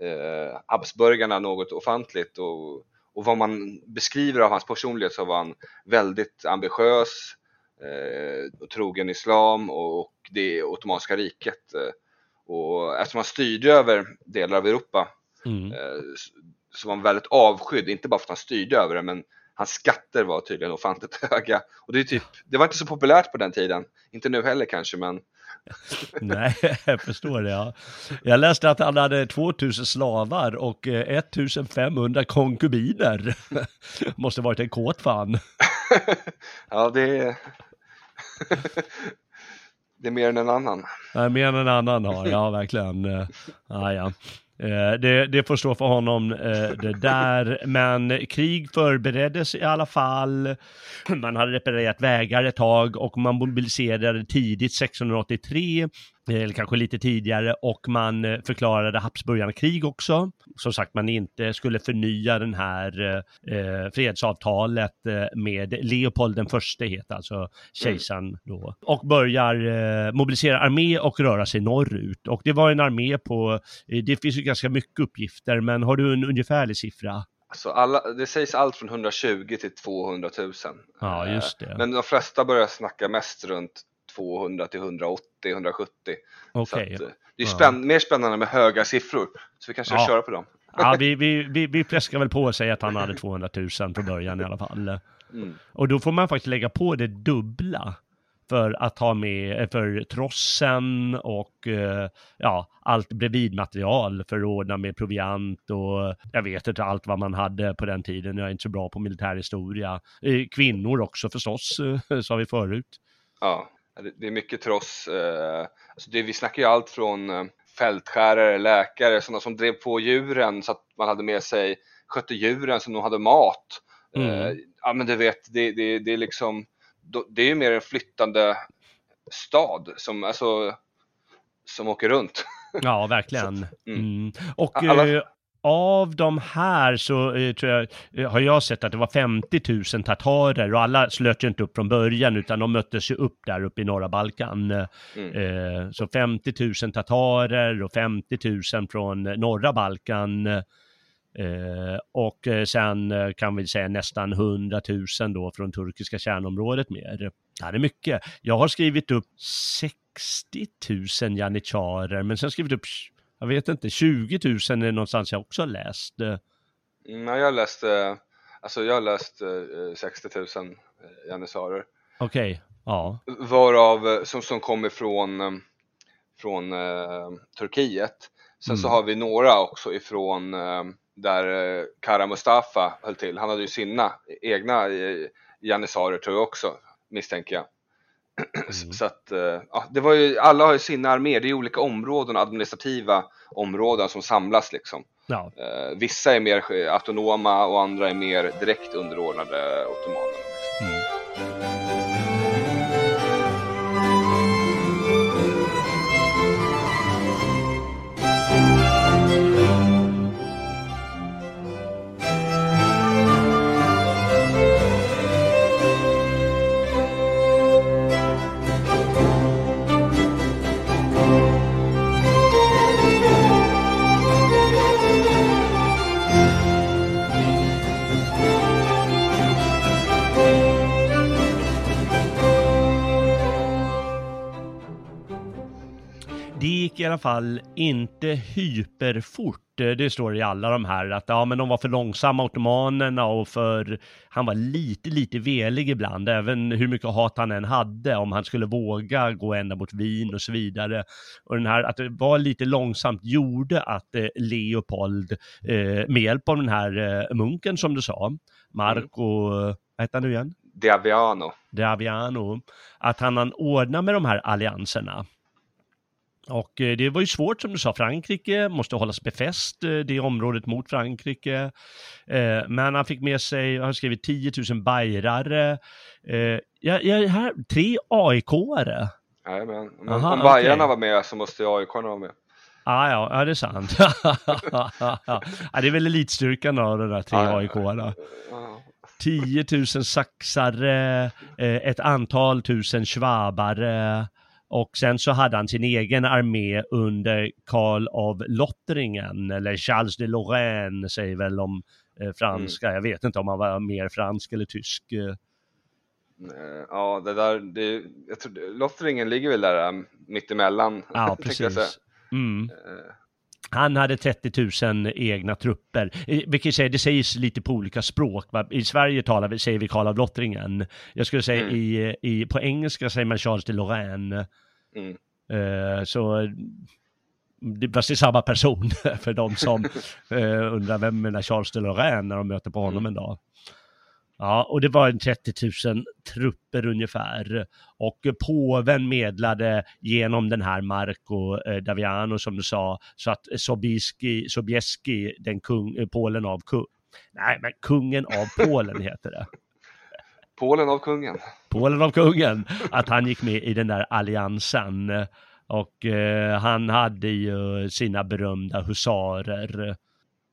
eh, Habsburgarna något ofantligt och, och vad man beskriver av hans personlighet så var han väldigt ambitiös eh, och trogen islam och, och det ottomanska riket. Eh, och eftersom han styrde över delar av Europa Mm. eh, så var han väldigt avskydd, inte bara för att han styrde över det men hans skatter var tydligen ofantligt höga. Och det, är typ, det var inte så populärt på den tiden, inte nu heller kanske men Nej, jag förstår det. Ja. Jag läste att han hade 2000 slavar och eh, 1500 konkubiner. Måste varit en kåt fan. ja det är det är mer än en annan. Nej, mer än en annan har, ja verkligen. Eh, Ja, ja. Eh, det, det får stå för honom eh, det där, men krig förbereddes i alla fall. Man hade reparerat vägar ett tag och man mobiliserade tidigt 1683, eller kanske lite tidigare, och man eh, förklarade Habsburgarna krig också. Som sagt, man inte skulle förnya den här eh, fredsavtalet eh, med Leopold den förste, heter alltså kejsaren då, och börjar eh, mobilisera armé och röra sig norrut. Och det var en armé på, eh, det finns ju ganska mycket uppgifter, men har du en ungefärlig siffra? Alltså alla, det sägs allt från 120 till 200 000. Ja, Eh, just det. Men de flesta börjar snacka mest runt 200 till 180, 170. Så Okej. att, eh, det är Ja. spänn- mer spännande med höga siffror. Så vi kanske Ja. köra på dem. Ja, vi, vi, vi, vi fläskar väl på och säger att han hade 200 000 från början i alla fall. Mm. Och då får man faktiskt lägga på det dubbla för att ha med, eh, för trossen och eh, ja, allt bredvidmaterial för att ordna med proviant och jag vet inte allt vad man hade på den tiden. Jag är inte så bra på militärhistoria. Kvinnor också förstås, sa vi förut. Ja, det, är mycket tross. Eh, alltså det, vi snackar ju allt från eh, fältskärare, läkare, sådana som drev på djuren så att man hade med sig, skötte djuren som de hade mat. Eh, Mm. ja men du vet, det, det, det är liksom, det är ju mer en flyttande stad som, alltså, som åker runt. Ja, verkligen. mm. Mm. Och Alla- eh, av de här så eh, tror jag, eh, har jag sett att det var 50 000 tatarer och alla slöt ju inte upp från början utan de möttes ju upp där uppe i norra Balkan. Eh, Mm. Eh, så 50 000 tatarer och 50 000 från eh, norra Balkan. Och sen kan vi säga nästan 100 000 då från turkiska kärnområdet mer. Det är mycket. Jag har skrivit upp 60 000 janitjarer, men sen skrivit upp, jag vet inte, 20 000 är det någonstans jag också har läst. Eh, Mm, ja, jag läste, alltså jag har läst eh, 60 000 eh, janissarer. Okej, ja. Varav eh, som, som kommer från, eh, från eh, Turkiet. Sen så Mm. har vi några också ifrån eh, där eh, Kara Mustafa höll till. Han hade ju sina egna eh, janissarer tror jag också, misstänker jag. Mm. Så att, eh, ja, det var ju, alla har ju sina arméer, det är olika områden, administrativa områden som samlas liksom. ja. Eh, vissa är mer eh, autonoma och andra är mer direkt underordnade ottomanerna. Mm. Gick i alla fall inte hyperfort. Det står i alla de här att ja, men de var för långsamma ottomanerna och för han var lite, lite velig ibland, även hur mycket hat han än hade, om han skulle våga gå ända mot Wien och så vidare. Och den här att det var lite långsamt gjorde att eh, Leopold, eh, med hjälp av den här eh, munken som du sa, Marco, mm. vad hette han nu igen? Diaviano. Diaviano. Att han, han ordnar med de här allianserna. Och eh, det var ju svårt som du sa, Frankrike måste hållas befäst, eh, det området mot Frankrike. Eh, men han fick med sig, han skrivit 10 000 bajrare. Ja, ja, här, tre AIK-are. Jajamän, om, Aha, om Bajarna okay. var med så måste AIK vara med. Ah, ja, ja, det är sant. ja, det är väl elitstyrkan av de där tre ah, AIK-arna. 10 000 saxare, ett antal tusen schwabare, och sen så hade han sin egen armé under Karl av Lottringen, eller Charles de Lorraine säger väl om eh, franska. Mm. Jag vet inte om han var mer fransk eller tysk. Eh. Ja, det där, det, jag tror, Lottringen ligger väl där um, mittemellan. Ja, precis. Mm. Han hade 30 000 egna trupper, vilket säger, det sägs lite på olika språk. I Sverige talar vi, säger vi Karl av Lottringen. Jag skulle säga mm. i, i, på engelska säger man Charles de Lorraine. Mm. Uh, så det, fast det är samma person för de som uh, undrar vem är Charles de Lorraine när de möter på honom mm. en dag. Ja, och det var en 30 000 trupper ungefär. Och påven medlade genom den här Marco eh, Daviano som du sa, så att Sobieski, Sobieski den kung, eh, Polen av kung, nej men kungen av Polen heter det. Polen av kungen. Polen av kungen, att han gick med i den där alliansen. Och eh, han hade ju sina berömda husarer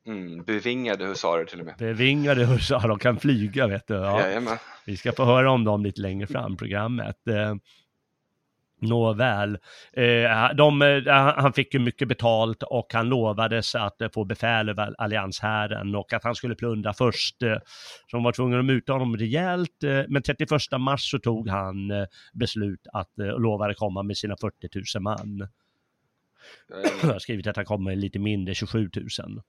Mm, bevingade husarer till och med. Bevingade husarer, de kan flyga vet du. Ja. Jajamän. Vi ska få höra om dem lite längre fram i programmet. Eh, Nåväl, eh, de, eh, han fick ju mycket betalt och han lovades att eh, få befäl över allianshären och att han skulle plundra först. Eh, så de var tvungna att muta honom rejält, eh, men 31 mars så tog han eh, beslut att eh, lovade komma med sina 40 000 man. Jag har skrivit att han kommer lite mindre, 27 000.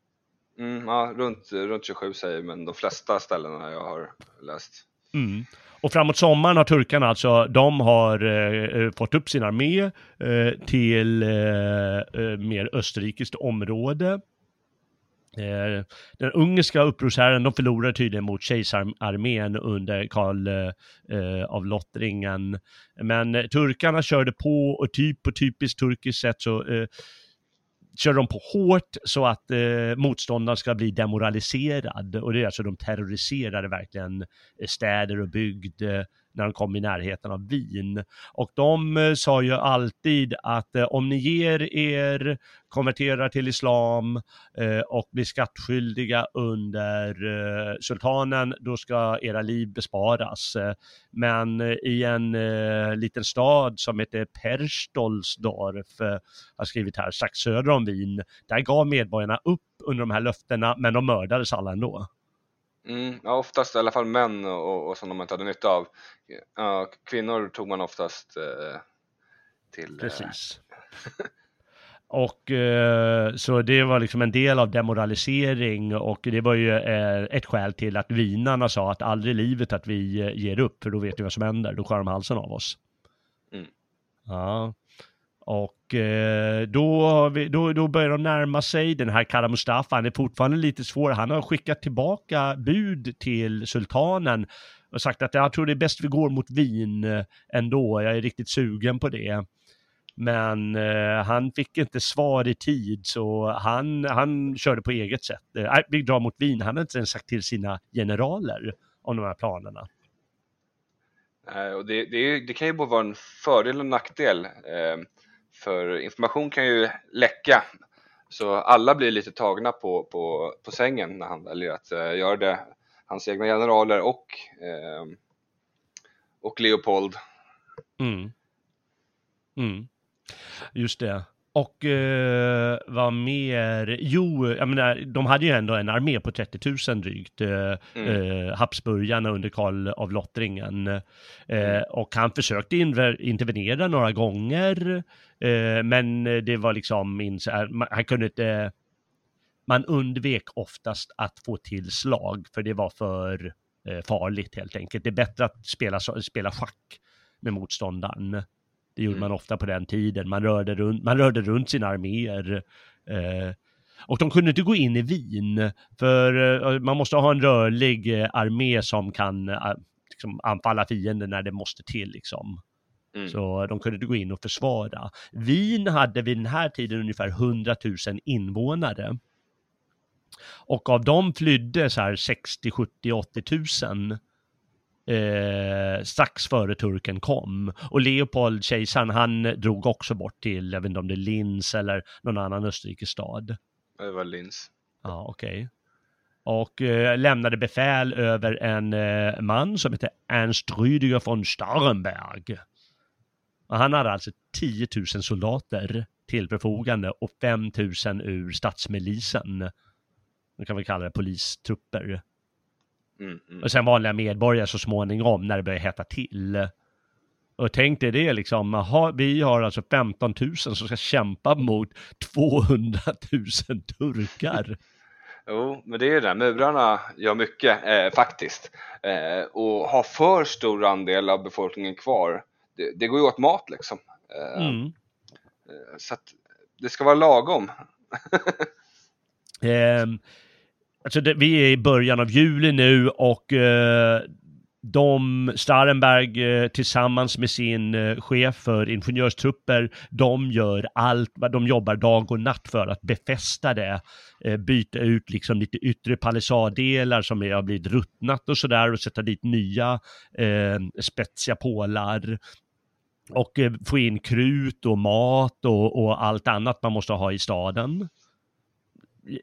Mm, ja, runt, runt 27 säger men de flesta ställena jag har läst. Mm. Och framåt sommaren har turkarna alltså, de har eh, eh fått upp sin armé eh, till eh, eh, mer österrikiskt område. Eh, den ungerska upprorsherren, de förlorade tydligen mot kejsararmén under Karl eh, av Lottringen. Men turkarna körde på och typ på typiskt turkiskt sätt så kör de på hårt så att eh, motståndaren ska bli demoraliserad. Och det är alltså de terroriserade verkligen eh, städer och bygd eh, när de kom i närheten av Wien. Och de eh, sa ju alltid att eh, om ni ger er, konverterar till islam eh, och blir skattskyldiga under sultanen, då ska era liv besparas. Men i en liten stad som heter Perstolsdorf, eh, har skrivit här, strax söder om Wien, där gav medborgarna upp under de här löftena, men de mördades alla ändå. Mm, ja, oftast i alla fall män och, och som de inte hade nytta av. Ja, kvinnor tog man oftast eh, till... Eh, Precis. Eh... och eh, så det var liksom en del av demoralisering och det var ju eh, ett skäl till att vinarna sa att aldrig i livet att vi eh, ger upp för då vet vi vad som händer, då skär de halsen av oss. Mm. Ja. Och eh, då, vi, då, då börjar de närma sig den här Kara Mustafa, han är fortfarande lite svår. Han har skickat tillbaka bud till sultanen och sagt att jag tror det är bäst vi går mot Wien eh, ändå, jag är riktigt sugen på det. Men eh, han fick inte svar i tid så han, han körde på eget sätt. Eh, vi drar mot Wien, han hade inte ens sagt till sina generaler om de här planerna. Nej, och det, det, det kan ju både vara en fördel och en nackdel. Eh, för information kan ju läcka så alla blir lite tagna på, på, på sängen när han väljer att eh, göra det. Hans egna generaler och, eh, och Leopold. Mm. Mm. Just det och eh, vad mer? Jo, jag menar, de hade ju ändå en armé på 30 000 drygt, eh, Mm. eh, Habsburgarna under Karl av Lottringen. Eh, Mm. och han försökte intervenera några gånger, eh, men det var liksom, han kunde inte, man undvek oftast att få till slag, för det var för eh, farligt helt enkelt. Det är bättre att spela, spela schack med motståndaren. Det gjorde Mm. man ofta på den tiden. Man rörde runt, man rörde runt sina arméer. Eh, och de kunde inte gå in i Wien, för eh, man måste ha en rörlig eh, armé som kan liksom, anfalla fienden när det måste till. Liksom. Mm. Så de kunde inte gå in och försvara. Wien hade vid den här tiden ungefär 100 000 invånare. Och av dem flydde så här 60, 70, 80 000 eh, strax före turken kom. Och Leopold, kejsaren, han drog också bort till, jag vet inte om det är Linz eller någon annan österrikisk stad. Det var Linz. Ja, okej. Och eh, lämnade befäl över en eh, man som heter Ernst Rüdiger von Starrenberg. Och han hade alltså 10 000 soldater till förfogande och 5 000 ur statsmilisen. Man kan väl kalla det polistrupper. Mm, mm. Och sen vanliga medborgare så småningom när det börjar hetta till. Och tänk dig det liksom, aha, vi har alltså 15 000 som ska kämpa mot 200 000 turkar. Jo, men det är ju det, murarna gör mycket eh, faktiskt. Eh, och ha för stor andel av befolkningen kvar, det, det går ju åt mat liksom. Eh, Mm. eh, Så att det ska vara lagom. Alltså det, vi är i början av juli nu och eh, de, Starenberg eh, tillsammans med sin eh, chef för ingenjörstrupper, de gör allt, de jobbar dag och natt för att befästa det, eh, byta ut liksom lite yttre palissaddelar som är, har blivit ruttnat och sådär och sätta dit nya eh, spetsiga pålar och eh, få in krut och mat och, och allt annat man måste ha i staden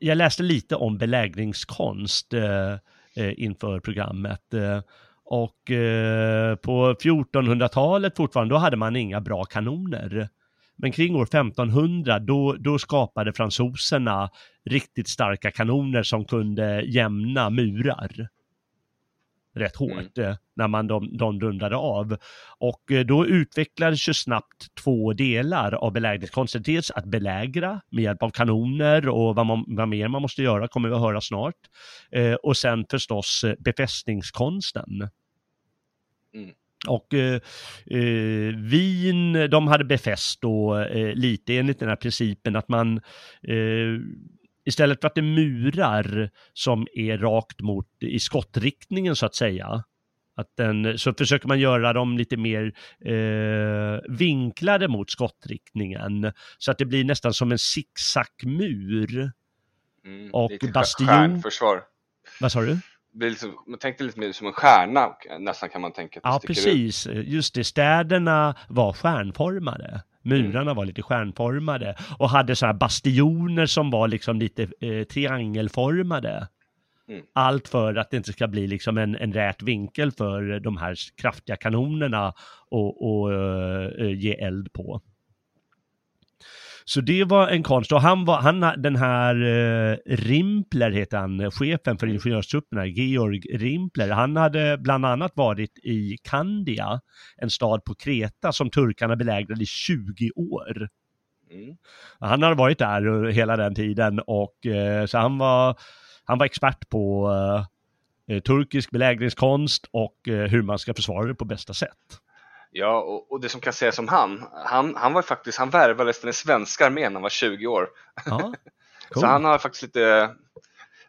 jag läste lite om belägringskonst eh, eh inför programmet. Eh, och eh, på 1400-talet fortfarande, då hade man inga bra kanoner. Men kring år 1500, då, då skapade fransoserna riktigt starka kanoner som kunde jämna murar rätt hårt eh, när man de, de rundade av. Och eh, då utvecklades ju snabbt två delar av belägringskonsten. Dels att belägra med hjälp av kanoner och vad, man, vad mer man måste göra kommer vi att höra snart. Eh, och sen förstås eh, befästningskonsten. Mm. Och eh, eh, Wien, de hade befäst då eh, lite enligt den här principen att man istället för att det är murar som är rakt mot i skottriktningen så att säga, att den, så försöker man göra dem lite mer eh, vinklade mot skottriktningen så att det blir nästan som en zigzagmur. Mm. Och lite bastion. Stjärnförsvar. Vad sa du? Blir liksom, man tänkte lite mer som en stjärna nästan kan man tänka. att Ja, sticker ut. precis. Just det, städerna var stjärnformade. Murarna var lite stjärnformade och hade så här bastioner som var liksom lite eh, triangelformade. Mm. Allt för att det inte ska bli liksom en, en rät vinkel för de här kraftiga kanonerna och, och eh, ge eld på. Så det var en konst och han var, han, den här eh, Rimpler heter han, chefen för ingenjörstrupperna, Georg Rimpler, han hade bland annat varit i Kandia, en stad på Kreta som turkarna belägrade i 20 år. Mm. Han hade varit där hela den tiden och eh, så han var, han var expert på eh, turkisk belägringskonst och eh, hur man ska försvara det på bästa sätt. Ja, och, och det som kan sägas om han, han, han var faktiskt, han värvades till den svenska armén när han var 20 år. Ja, Så han har faktiskt lite,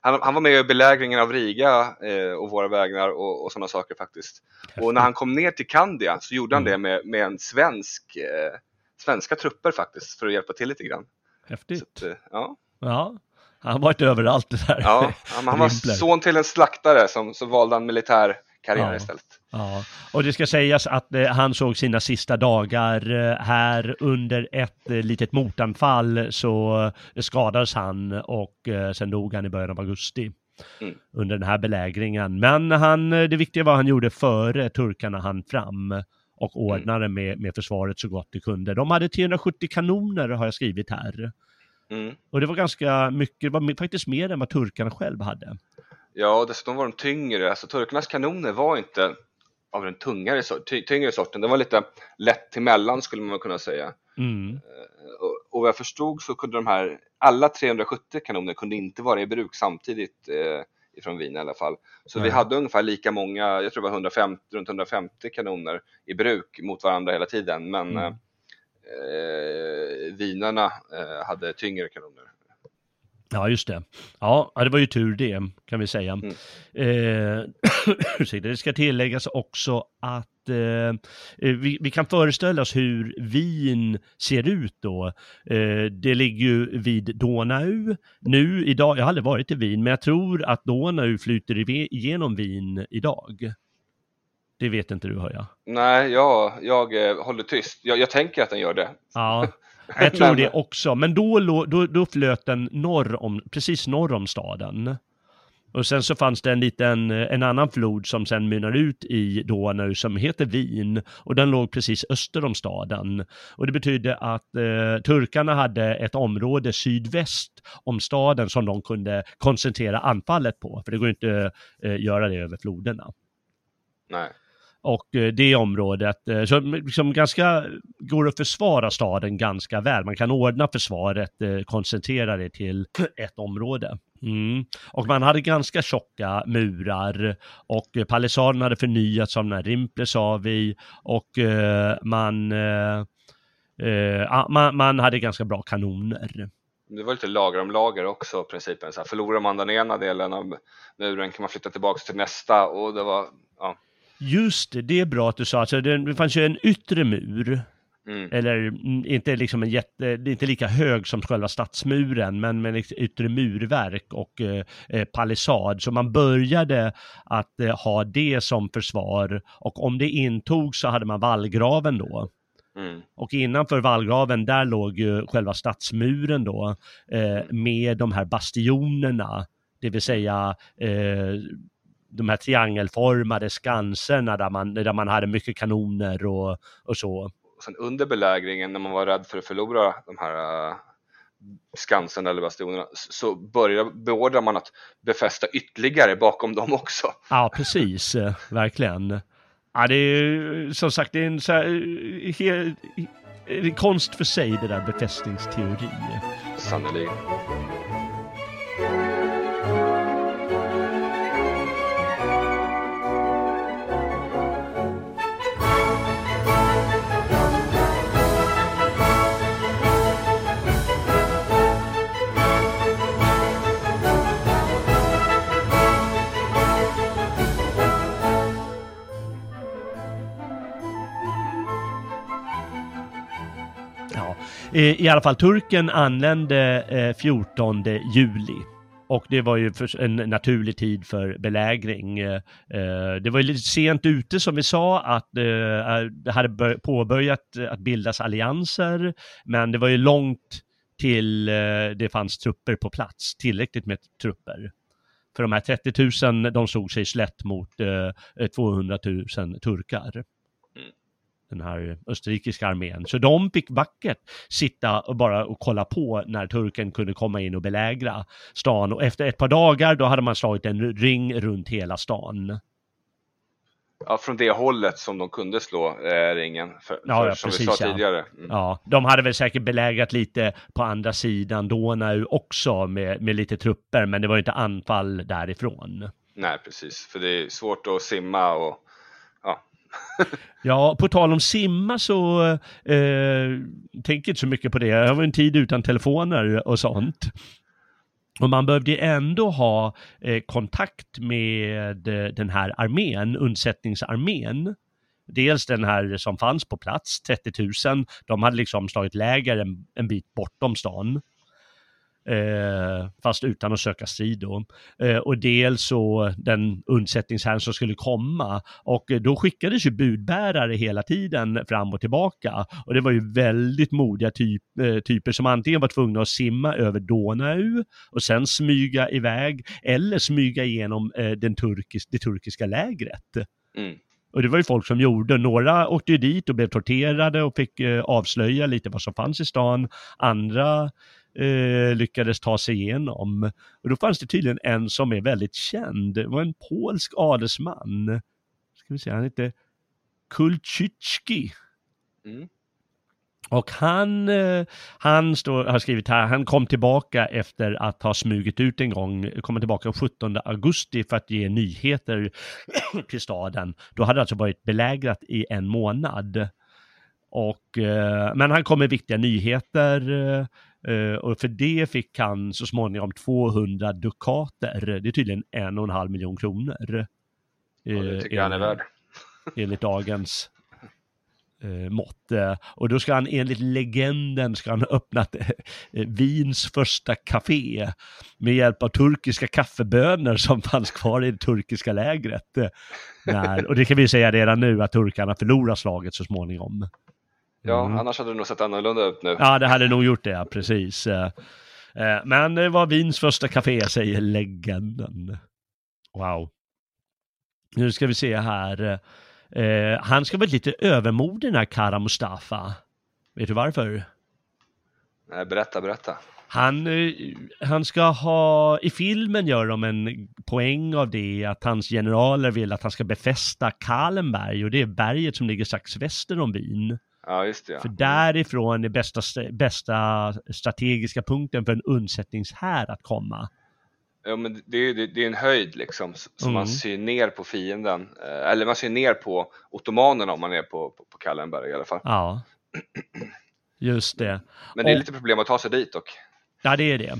han, han var med i belägringen av Riga eh, och våra vägnar och, och sådana saker faktiskt. Och när han kom ner till Kandia så gjorde han det Mm. med, med en svensk, eh, svenska trupper faktiskt för att hjälpa till lite grann. Häftigt. Att, eh, ja, Ja, han har varit överallt det där. ja, han, var son till en slaktare som så valde han militär karriär Ja. istället. Ja, och det ska sägas att eh, han såg sina sista dagar eh, här under ett eh, litet motanfall så eh, skadades han och eh, sen dog han i början av augusti Mm. under den här belägringen. Men han, eh, det viktiga var han gjorde före turkarna han fram och ordnade med, med försvaret så gott det kunde. De hade 370 kanoner har jag skrivit här. Mm. Och det var ganska mycket, det var faktiskt mer än vad turkarna själva hade. Ja, och dessutom var de tyngre. Alltså turkarnas kanoner var inte av den tungare, ty tyngre sorten. De var lite lätt till mellan skulle man kunna säga. Mm. Och, och vad jag förstod så kunde de här, alla 370 kanoner kunde inte vara i bruk samtidigt eh, ifrån Wien i alla fall. Så Nej. vi hade ungefär lika många, jag tror det var 150, runt 150 kanoner i bruk mot varandra hela tiden. Men Mm. eh, vinarna eh, hade tyngre kanoner. Ja, just det. Ja, det var ju tur det, kan vi säga. Mm. Eh, det ska tilläggas också att eh, vi, vi kan föreställa oss hur Wien ser ut då. Eh, det ligger ju vid Donau. Nu idag, jag har aldrig varit i Wien, men jag tror att Donau flyter igenom Wien idag. Det vet inte du, hör jag. Nej, jag, jag eh, håller tyst. Jag, jag tänker att den gör det. Ja, jag tror det också. Men då, då, då flöt den norr om, precis norr om staden. Och sen så fanns det en liten, en annan flod som sen mynnar ut i Donau som heter Wien. Och den låg precis öster om staden. Och det betydde att eh, turkarna hade ett område sydväst om staden som de kunde koncentrera anfallet på. För det går inte eh, göra det över floderna. Nej. Och eh, det området, eh, så liksom ganska, går att försvara staden ganska väl. Man kan ordna försvaret, eh, koncentrera det till ett område. Mm. Och man hade ganska tjocka murar och palissaden hade förnyats av den här Rimpler sa vi och man, man, man hade ganska bra kanoner. Det var lite lager om lager också principen. Så här, förlorar man den ena delen av muren kan man flytta tillbaka till nästa och det var, ja. Just det, det är bra att du sa, alltså det, det fanns ju en yttre mur Mm. eller mm, inte liksom en jätte, inte lika hög som själva stadsmuren, men med ett yttre murverk och eh, eh, palissad. Så man började att eh, ha det som försvar och om det intogs så hade man vallgraven då. Mm. Och innanför vallgraven, där låg ju själva stadsmuren då eh, med de här bastionerna, det vill säga eh, de här triangelformade skanserna där man, där man hade mycket kanoner och, och så. Och sen under belägringen när man var rädd för att förlora de här uh, skansen eller bastionerna så började, beordrar man att befästa ytterligare bakom dem också. Ja, precis, eh, verkligen. Ja, det är som sagt, det är en så här, eh, he, en konst för sig det där befästningsteori. Sannerligen. Eh, I alla fall, turken anlände eh, 14 juli. Och det var ju en naturlig tid för belägring. Eh, det var ju lite sent ute som vi sa att det hade påbörjat att bildas allianser. Men det var ju långt till det fanns trupper på plats, tillräckligt med trupper. För de här 30 000, de såg sig slätt mot 200 000 turkar den här österrikiska armén. Så de fick vackert sitta och bara och kolla på när turken kunde komma in och belägra stan. Och efter ett par dagar då hade man slagit en ring runt hela stan. Ja, från det hållet som de kunde slå eh, ringen. För, Ja, för, ja, som precis, vi sa ja. tidigare. Mm. Ja, de hade väl säkert belägrat lite på andra sidan Donau också med, med lite trupper, men det var inte anfall därifrån. Nej, precis. För det är svårt att simma och ja. På tal om simma så eh, tänker inte så mycket på det. Jag var en tid utan telefoner och sånt. Och man behövde ju ändå ha eh, kontakt med eh, den här armén, undsättningsarmén. Dels den här som fanns på plats, 30 000, de hade liksom slagit läger en, en bit bortom stan. Eh, fast utan att söka strid då. Eh, och dels så den undsättningsherren som skulle komma. Och eh, då skickades ju budbärare hela tiden fram och tillbaka. Och det var ju väldigt modiga typ, eh, typer som antingen var tvungna att simma över Donau och sen smyga iväg eller smyga igenom eh, den turkis, det turkiska lägret. Mm. Och det var ju folk som gjorde, några åkte ju dit och blev torterade och fick eh, avslöja lite vad som fanns i stan. Andra eh, lyckades ta sig igenom. Och då fanns det tydligen en som är väldigt känd, det var en polsk adelsman. Ska vi se, han hette Kulczycki. Mm. Och han, eh, han står, har skrivit här, han kom tillbaka efter att ha smugit ut en gång, kom tillbaka den 17 augusti för att ge nyheter till staden. Då hade det alltså varit belägrat i en månad. Och, eh, men han kom med viktiga nyheter eh, och för det fick han så småningom 200 dukater. Det är tydligen en och en halv miljon kronor. Och det tycker jag han är värd. Enligt dagens eh, mått. Eh, och då ska han enligt legenden ska han ha öppnat eh, Wiens första café med hjälp av turkiska kaffebönor som fanns kvar i det turkiska lägret. Eh, när, och det kan vi säga redan nu att turkarna förlorar slaget så småningom. Ja, Mm. annars hade det nog sett annorlunda ut nu. Ja, det hade nog gjort det, ja, precis. Eh, Men det var Wiens första café, säger legenden. Wow. Nu ska vi se här. Eh, han ska vara lite övermodig den här Kara Mustafa. Vet du varför? Nej, berätta, berätta. Han, eh, han ska ha, i filmen gör de en poäng av det att hans generaler vill att han ska befästa Kalenberg och det är berget som ligger strax väster om Wien. Ja, just det. Ja. För därifrån är bästa, st- bästa strategiska punkten för en undsättningshär att komma. Ja, men det, är- det, det är en höjd liksom, som man Mm. ser ner på fienden. Eh, Eller man ser ner på ottomanerna om man är på, på, på Kallenberg i alla fall. Ja, just det. Men det är Och- lite problem att ta sig dit dock. Ja, det är det.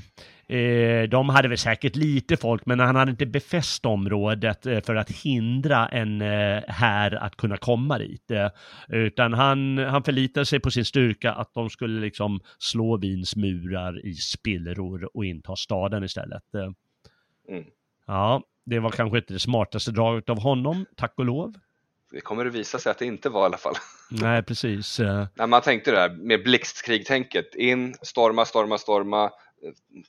Eh, de hade väl säkert lite folk, men han hade inte befäst området eh, för att hindra en eh, här att kunna komma dit. Utan han, han förlitade sig på sin styrka att de skulle liksom slå Wiens murar i spillror och inta staden istället. Eh, Mm. Ja, det var kanske inte det smartaste draget av honom, tack och lov. Det kommer att visa sig att det inte var i alla fall. Nej, precis. Eh, När man tänkte det här med blixtkrigtänket. In, storma, storma, storma, eh,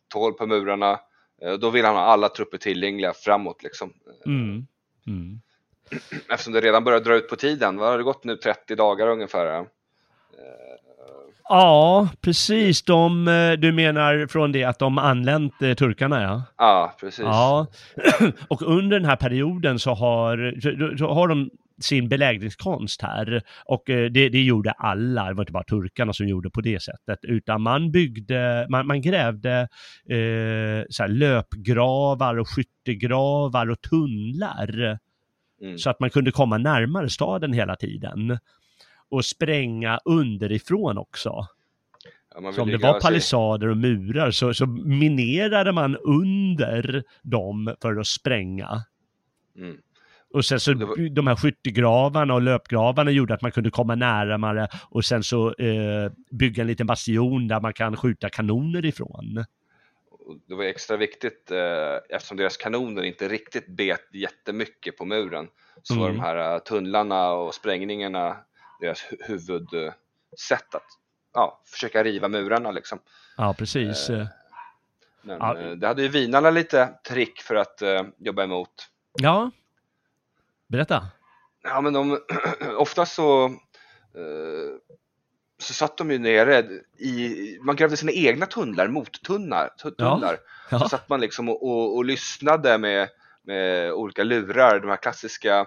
tål på murarna. Eh, Då vill han ha alla trupper tillgängliga framåt liksom. Mm. Mm. Eftersom det redan börjar dra ut på tiden. Vad har det gått nu? 30 dagar ungefär? Ja? Precis. De, eh, du menar från det att de anlänt eh, turkarna, ja? Ja, precis. Ja, och under den här perioden så har, så, så har de sin belägringskonst här. Och eh, det, det gjorde alla, det var inte bara turkarna som gjorde på det sättet, utan man byggde, man, man grävde eh, så här löpgravar och skyttegravar och tunnlar Mm. så att man kunde komma närmare staden hela tiden. Och spränga underifrån också. Ja, Så om det var palissader och murar så, så minerade man under dem för att spränga. Mm. Och sen så var- de här skyttegravarna och löpgravarna gjorde att man kunde komma närmare och sen så eh, bygga en liten bastion där man kan skjuta kanoner ifrån. Det var extra viktigt eh, eftersom deras kanoner inte riktigt bet jättemycket på muren. Så var Mm. de här eh, tunnlarna och sprängningarna deras hu- huvudsätt att ja, försöka riva murarna liksom. Ja, precis. Eh. Men Ja. eh, det hade ju vinarna lite trick för att eh, jobba emot. Ja. Berätta. Ja men de, oftast så eh, så satt de ju nere i, man grävde sina egna tunnlar, mottunnlar. tu- Ja. tunnlar. Så Ja. satt man liksom och, och, och lyssnade med, med olika lurar, de här klassiska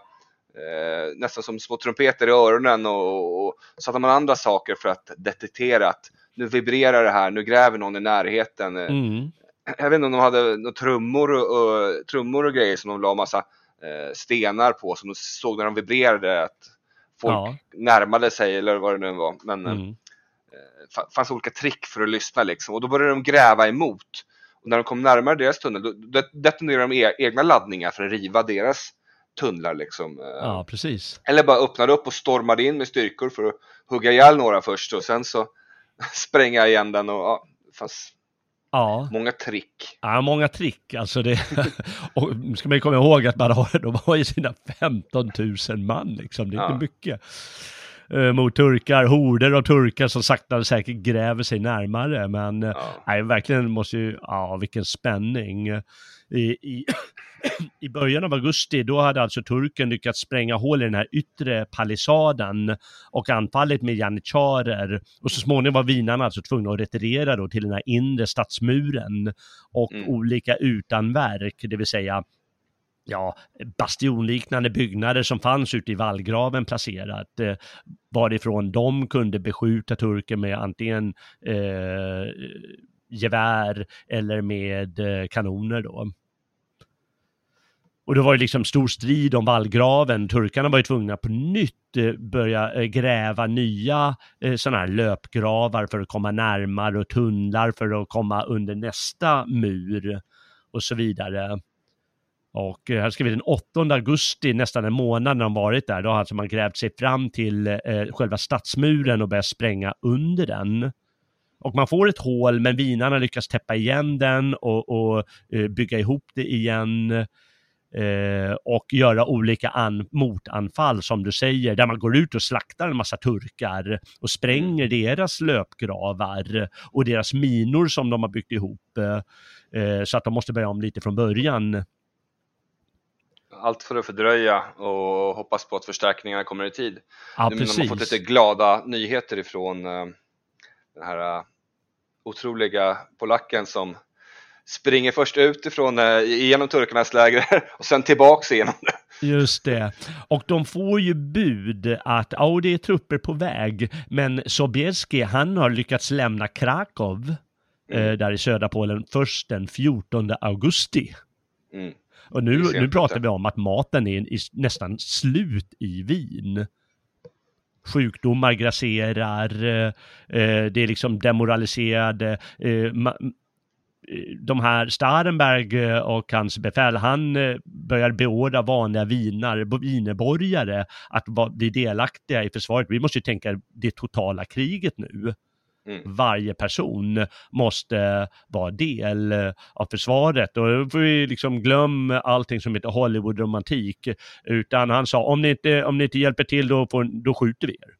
eh, nästan som små trumpeter i öronen och, och så hade man andra saker för att detektera att nu vibrerar det här, nu gräver någon i närheten. Eh, Mm. Jag vet inte om de hade några trummor och, och, trummor och grejer som de la massa eh, stenar på som de såg när de vibrerade att folk Ja. närmade sig eller vad det nu var. Men eh, Mm. fa- fanns olika trick för att lyssna liksom och då började de gräva emot. Och när de kom närmare deras tunnel då då detonerade de e- egna laddningar för att riva deras tunnlar liksom. Eh, Ja, precis. Eller bara öppnade upp och stormade in med styrkor för att hugga ihjäl några först och sen så spränga igen den och ja, fanns Ja. många trick. Ja, många trick. Alltså det, och ska man ju komma ihåg att man har, de har ju sina 15 000 man liksom. Det är Ja. inte mycket. Eh, mot turkar, horder av turkar som sakta och säkert gräver sig närmare. Men eh, Ja. nej, verkligen måste ju, ja vilken spänning. I, i, i början av augusti, då hade alltså turken lyckats spränga hål i den här yttre palissaden och anfallit med janitjarer. Och så småningom var vinarna alltså tvungna att retirera då till den här inre stadsmuren och mm. olika utanverk, det vill säga ja, bastionliknande byggnader som fanns ute i vallgraven placerat, eh, varifrån de kunde beskjuta turken med antingen eh, gevär eller med eh, kanoner då. Och det var ju liksom stor strid om vallgraven. Turkarna var ju tvungna på nytt eh, börja eh, gräva nya eh, sådana här löpgravar för att komma närmare och tunnlar för att komma under nästa mur och så vidare. Och här skriver vi den 8 augusti, nästan en månad när de varit där, då har alltså man grävt sig fram till själva stadsmuren och börjat spränga under den. Och man får ett hål, men vinarna lyckas täppa igen den och, och bygga ihop det igen. Eh, och göra olika an, motanfall som du säger, där man går ut och slaktar en massa turkar och spränger mm. deras löpgravar och deras minor som de har byggt ihop. Eh, så att de måste börja om lite från början. Allt för att fördröja och hoppas på att förstärkningarna kommer i tid. Ja, nu precis. har man fått lite glada nyheter ifrån eh, den här eh, otroliga polacken som springer först utifrån eh, genom turkarnas läger och sen tillbaks igenom det. Just det. Och de får ju bud att, ja det är trupper på väg, men Sobieski han har lyckats lämna Krakow, mm. eh, där i södra Polen, först den 14 augusti. Mm. Och nu, nu pratar vi om att maten är nästan slut i Wien sjukdomar grasserar, eh, det är liksom demoraliserade, eh, de här Starenberg och hans befäl, han eh, börjar beordra vanliga vinar, vinerborgare att bli delaktiga i försvaret. Vi måste ju tänka det totala kriget nu. Mm. Varje person måste vara del av försvaret och då får vi liksom glömma allting som heter Hollywood-romantik. Utan han sa om ni inte, om ni inte hjälper till då, får, då skjuter vi er.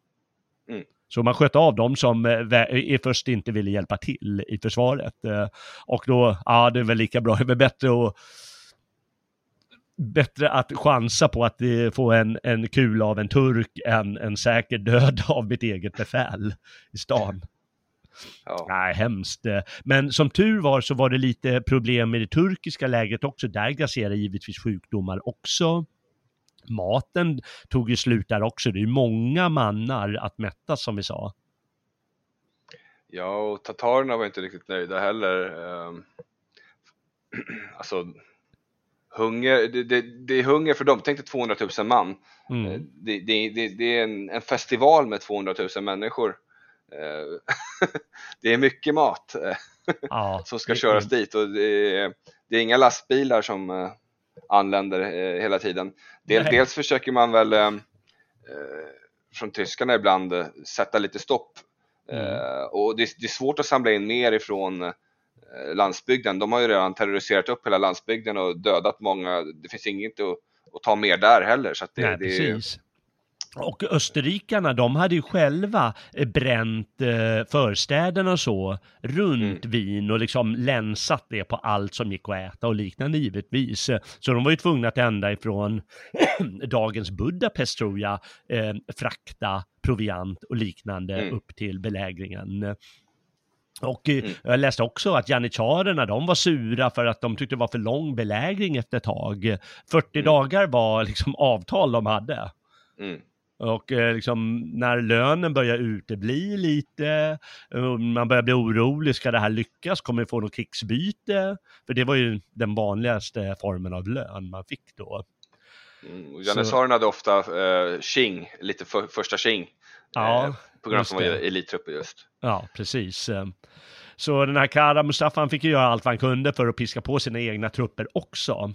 Mm. Så man sköt av dem som eh, först inte ville hjälpa till i försvaret. Eh, och då, ja det är väl lika bra, det är väl bättre att bättre att chansa på att få en, en kul av en turk än en säker död av mitt eget befäl i stan. Ja. Nej, hemskt. Men som tur var så var det lite problem med det turkiska lägret också. Där grasserar givetvis sjukdomar också. Maten tog ju slut där också. Det är många mannar att mättas som vi sa. Ja, och tatarerna var inte riktigt nöjda heller. Ehm, alltså, hunger, det, det, det, är hunger för dem. Tänk dig 200 000 man. Mm. Eh, det, det, är en, en, festival med 200 000 människor. Eh, det är mycket mat eh, ja, som ska köras dit och det är inga lastbilar som anländer hela tiden. Del, dels försöker man väl eh, från tyskarna ibland sätta lite stopp mm. eh, och det, det, är svårt att samla in mer ifrån eh, landsbygden. De har ju redan terroriserat upp hela landsbygden och dödat många. Det finns inget att, att ta mer där heller. Så det, Nej, det, precis. Och österrikarna, de hade ju själva eh, bränt eh, förstäderna och så runt mm. Wien och liksom länsat det på allt som gick att äta och liknande givetvis. Så de var ju tvungna att ända ifrån dagens Budapest tror jag, eh, frakta proviant och liknande mm. upp till belägringen. Och eh, mm. jag läste också att janitjarerna, de var sura för att de tyckte det var för lång belägring efter ett tag. 40 mm. dagar var liksom avtal de hade. Mm. Och eh, liksom, när lönen börjar utebli lite, man börjar bli orolig, ska det här lyckas? Kommer vi få något krigsbyte? För det var ju den vanligaste formen av lön man fick då. Mm, Janissaren hade ofta eh, Qing, lite för, första Qing, ja, eh, på grund av att de var elittrupper just. Ja, precis. Så den här Kara Mustafa han fick ju göra allt vad han kunde för att piska på sina egna trupper också.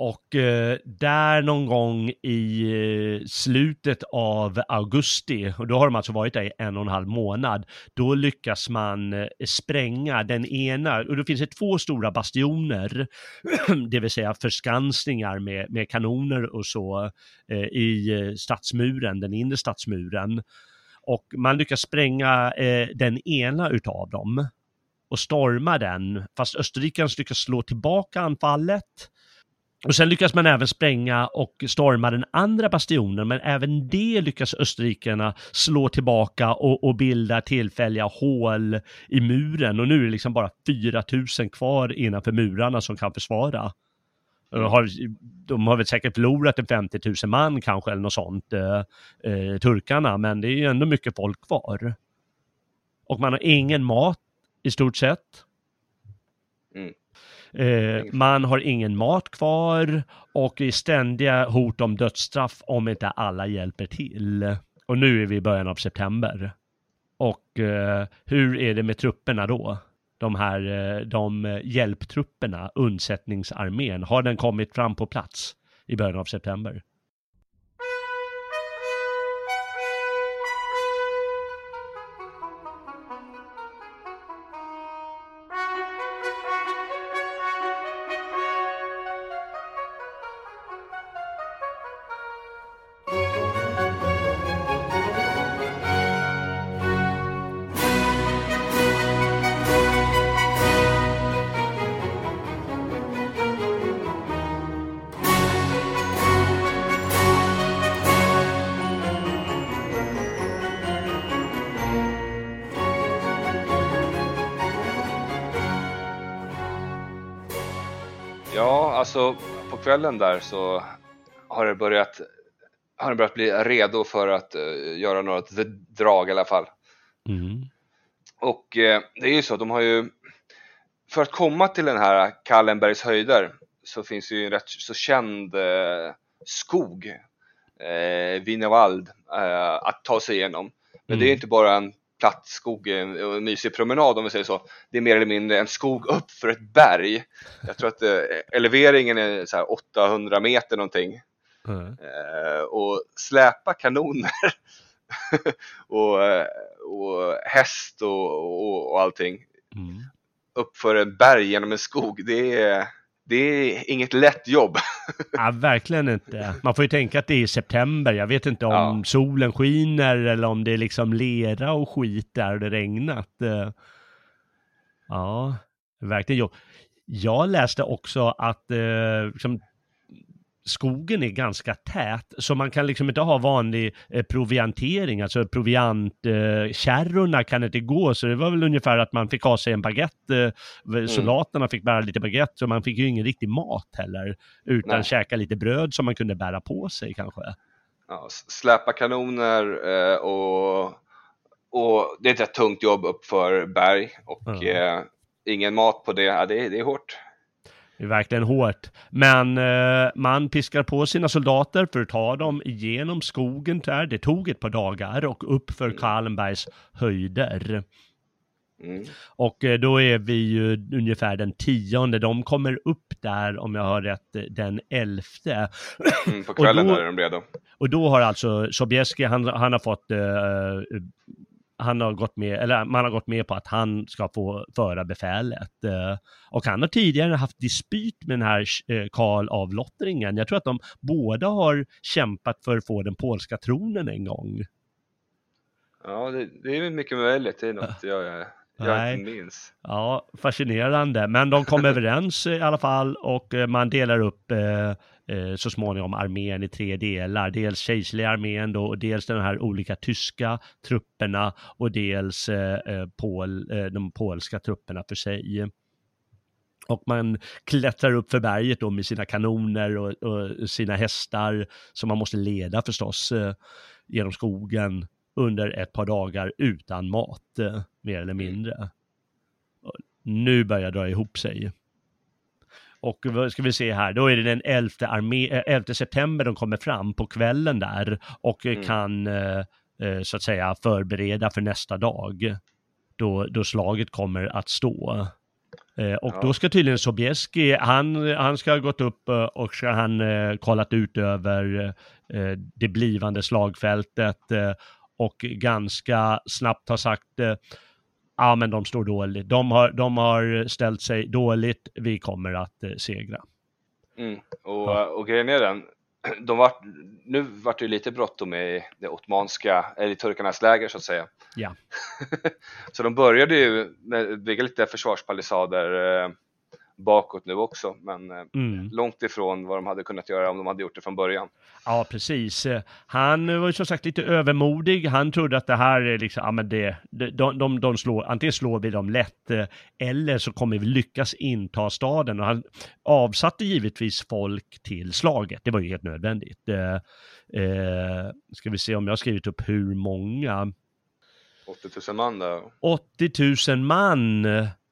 Och eh, där någon gång i eh, slutet av augusti, och då har de alltså varit där i en och en halv månad, då lyckas man eh, spränga den ena, och då finns det två stora bastioner, det vill säga förskansningar med, med kanoner och så eh, i eh, stadsmuren, den inre stadsmuren. Och man lyckas spränga eh, den ena utav dem och storma den, fast österrikarna lyckas slå tillbaka anfallet. Och sen lyckas man även spränga och storma den andra bastionen, men även det lyckas österrikarna slå tillbaka och, och bilda tillfälliga hål i muren. Och nu är det liksom bara 4000 kvar innanför murarna som kan försvara. De har, de har väl säkert förlorat en 50 000 man kanske eller något sånt, eh, eh, turkarna, men det är ju ändå mycket folk kvar. Och man har ingen mat i stort sett. Mm. Eh, man har ingen mat kvar och är ständiga hot om dödsstraff om inte alla hjälper till. Och nu är vi i början av september. Och eh, hur är det med trupperna då? De här eh, de hjälptrupperna, undsättningsarmén, har den kommit fram på plats i början av september? Alltså på kvällen där så har det börjat, har det börjat bli redo för att uh, göra några drag i alla fall. Mm. Och uh, det är ju så, de har ju, för att komma till den här Kallenbergs höjder så finns det ju en rätt så känd uh, skog, eh, Wienerwald, att ta sig igenom. Men mm. det är inte bara en platt skog och en mysig promenad om vi säger så. Det är mer eller mindre en skog upp för ett berg. Jag tror att eh, eleveringen är så 800 meter någonting. Mm. Eh, och släpa kanoner och, eh, och häst och, och, och allting mm. upp för ett berg genom en skog. Det är det är inget lätt jobb. ja, verkligen inte. Man får ju tänka att det är september. Jag vet inte om ja. solen skiner eller om det är liksom lera och skit där och det regnat. Eh, ja, verkligen jobb. Jag läste också att eh, liksom, skogen är ganska tät, så man kan liksom inte ha vanlig eh, proviantering, alltså proviantkärrorna eh, kan inte gå, så det var väl ungefär att man fick ha sig en baguette, eh, mm. soldaterna fick bära lite baguette, så man fick ju ingen riktig mat heller, utan Nej. käka lite bröd som man kunde bära på sig kanske. Ja, släpa kanoner eh, och, och det är ett rätt tungt jobb uppför berg och mm. ingen mat på det, ja, det, är, det är hårt. Det är verkligen hårt. Men eh, man piskar på sina soldater för att ta dem igenom skogen där. Det tog ett par dagar och upp för Kallenbergs höjder. Mm. Och eh, då är vi ju ungefär den tionde. De kommer upp där, om jag har rätt, den elfte. Mm, på kvällen då, är de redo. Och då har alltså Sobieski, han, han har fått eh, han har gått med, eller man har gått med på att han ska få föra befälet. Eh, och han har tidigare haft dispyt med den här eh, Karl av Lottringen. Jag tror att de båda har kämpat för att få den polska tronen en gång. Ja, det, det är mycket möjligt. Det är något jag, jag, inte minns. Ja, fascinerande. Men de kom överens i alla fall och eh, man delar upp eh, så småningom armén i tre delar. Dels kejserliga armén då och dels de här olika tyska trupperna och dels eh, eh, Pol, eh, de polska trupperna för sig. Och man klättrar upp för berget då med sina kanoner och, och sina hästar som man måste leda förstås eh, genom skogen under ett par dagar utan mat, eh, mer eller mindre. Nu börjar dra ihop sig. Och vad ska vi se här, då är det den 11, armé, 11 eh, september de kommer fram på kvällen där och mm. kan eh, eh, så att säga förbereda för nästa dag. Då, då slaget kommer att stå. och ja. då ska tydligen Sobieski, han, han ska ha gått upp och ska han kollat ut över det blivande slagfältet och ganska snabbt har sagt ja men de står dåligt. De har, de har ställt sig dåligt, vi kommer att eh, segra. Mm. Och, ja. och grejen är den, de var, nu vart det lite bråttom i det ottomanska, eller i turkarnas läger så att säga. Ja. så de började ju med bygga lite försvarspalissader eh, bakåt nu också, men eh, mm. långt ifrån vad de hade kunnat göra om de hade gjort det från början. Ja, precis. Han var ju som sagt lite övermodig. Han trodde att det här är liksom, ja men det, de, de, de slår, antingen slår vi dem lätt eh, eller så kommer vi lyckas inta staden. Och han avsatte givetvis folk till slaget. Det var ju helt nödvändigt. Eh, eh, ska vi se om jag har skrivit upp hur många. 80 000 man där. 80 000 man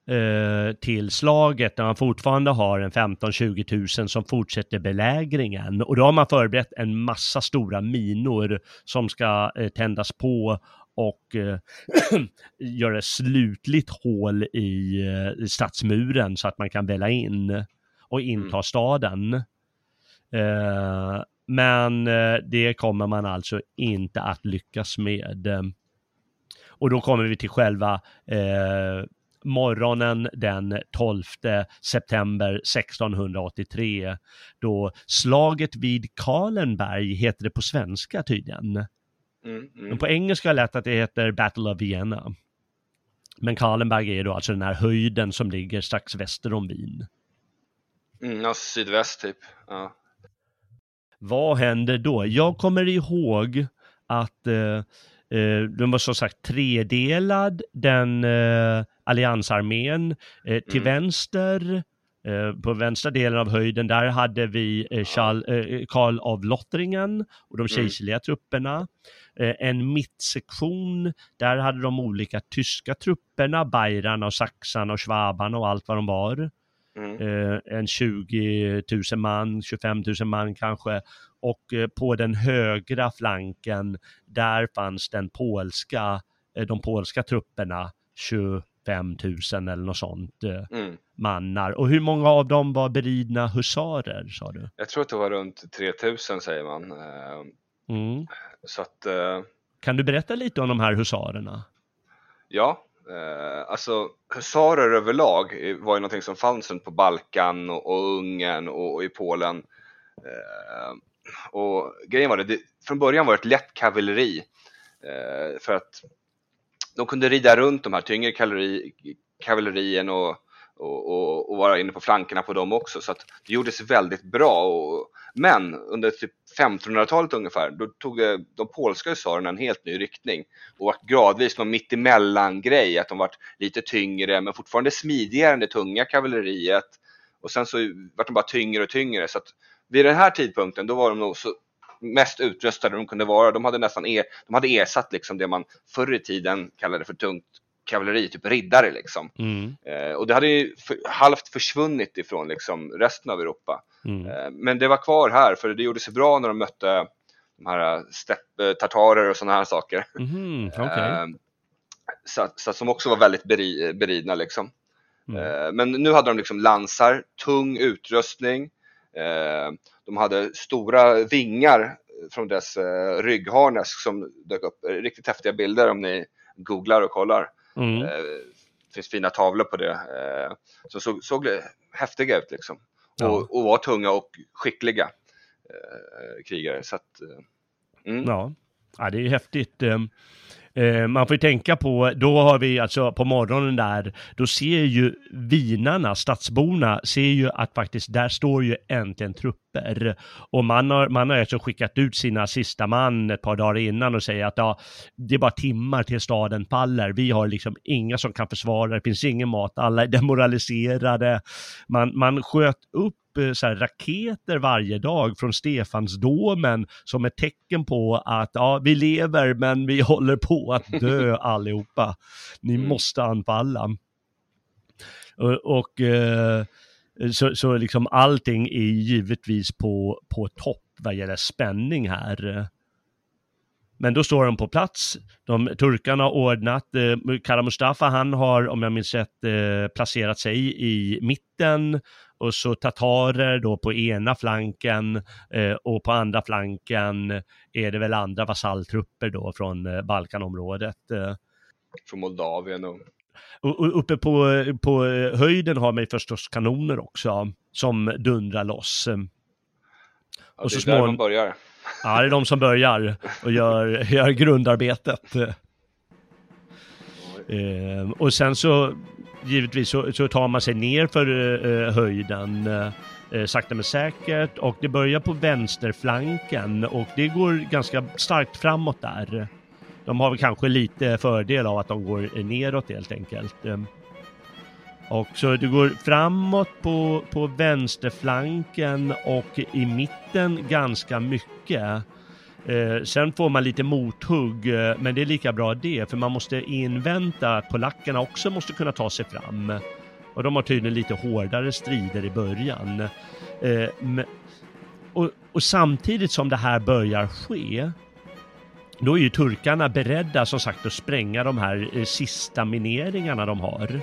eh, till slaget när man fortfarande har en 15-20 000 som fortsätter belägringen. Och då har man förberett en massa stora minor som ska eh, tändas på och eh, göra slutligt hål i, eh, i stadsmuren så att man kan välla in och inta mm. staden. Eh, men eh, det kommer man alltså inte att lyckas med. Och då kommer vi till själva eh, morgonen den 12 september 1683 då slaget vid Karlenberg heter det på svenska tydligen. Mm, mm. Men på engelska lät att det heter Battle of Vienna. Men Karlenberg är då alltså den här höjden som ligger strax väster om Wien. Mm, ja, sydväst typ. Ja. Vad händer då? Jag kommer ihåg att eh, eh, den var som sagt tredelad, den eh, alliansarmén. Eh, till mm. vänster, eh, på vänstra delen av höjden, där hade vi eh, Karl av Lottringen och de mm. kejserliga mm. trupperna. En mittsektion, där hade de olika tyska trupperna, Bayern och Saxarna och Schwabarna och allt vad de var. Mm. en 20 000 man, 25 000 man kanske. Och på den högra flanken, där fanns den polska, de polska trupperna, 5000 eller något sånt eh, mm. mannar. Och hur många av dem var beridna husarer sa du? Jag tror att det var runt 3000 säger man. Eh, mm. Så att, uh... Kan du berätta lite om de här husarerna? Ja, uh, alltså husarer överlag var ju någonting som fanns runt på Balkan och, och Ungern och, och i Polen. Uh, och grejen var det, det, från början var det ett lätt kavalleri för att de kunde rida runt de här tyngre kavallerierna kavallerien och, och, och, och, vara inne på flankerna på dem också. Så att det gjordes väldigt bra. Och, men under typ 1500-talet ungefär, då tog de polska husarerna en helt ny riktning och var gradvis någon mittemellan grej, att de var lite tyngre men fortfarande smidigare än det tunga kavalleriet. Och sen så vart de bara tyngre och tyngre. Så att vid den här tidpunkten, då var de nog så mest utrustade de kunde vara. De hade nästan er, de hade ersatt liksom det man förr i tiden kallade för tungt kavalleri, typ riddare liksom. Mm. Eh, och det hade ju för, halvt försvunnit ifrån liksom resten av Europa. Mm. Eh, men det var kvar här för det gjorde sig bra när de mötte de här stepp, eh, tartarer och sådana här saker. Mm, okay. eh, så, så, som också var väldigt beri, beridna liksom. Mm. Eh, men nu hade de liksom lansar, tung utrustning, Eh, de hade stora vingar från dess eh, ryggharnes som dök upp. Riktigt häftiga bilder om ni googlar och kollar. Mm. Eh, det finns fina tavlor på det. Som såg, såg häftiga ut liksom. Ja. Och, och var tunga och skickliga krigare. Så att, mm. ja. ja, det är häftigt. Eh, man får ju tänka på, då har vi alltså på morgonen där, då ser ju vinarna, stadsborna, ser ju att faktiskt där står ju äntligen trupper. Och man har, man har alltså skickat ut sina sista man ett par dagar innan och säger att ja, det är bara timmar till staden faller. Vi har liksom inga som kan försvara, det finns ingen mat, alla är demoraliserade. Man, man sköt upp Eh, så här, raketer varje dag från Stefansdomen som ett tecken på att ja, vi lever men vi håller på att dö allihopa. Ni mm. måste anfalla. Och, och eh, så, så liksom allting är givetvis på, på topp vad gäller spänning här. Men då står de på plats. De, turkarna har ordnat. Eh, Kara Mustafa han har, om jag minns rätt, eh, placerat sig i mitten och så tatarer då på ena flanken eh, och på andra flanken är det väl andra vasalltrupper då från eh, Balkanområdet. Eh. Från Moldavien och och, uppe på, på höjden har man förstås kanoner också som dundrar loss. Ja, och så det är där de börjar. Ja, det är de som börjar och gör, gör grundarbetet. Eh, och sen så givetvis så, så, tar man sig ner för eh, höjden eh, sakta men säkert och det börjar på vänsterflanken och det går ganska starkt framåt där. De har väl kanske lite fördel av att de går neråt helt enkelt. Ehm, och så det går framåt på, på vänsterflanken och i mitten ganska mycket. Eh, sen får man lite mothugg, eh, men det är lika bra det, för man måste invänta att polackerna också måste kunna ta sig fram. Och de har tydligen lite hårdare strider i början. Eh, och, och, samtidigt som det här börjar ske, då är ju turkarna beredda som sagt att spränga de här eh, sista mineringarna de har.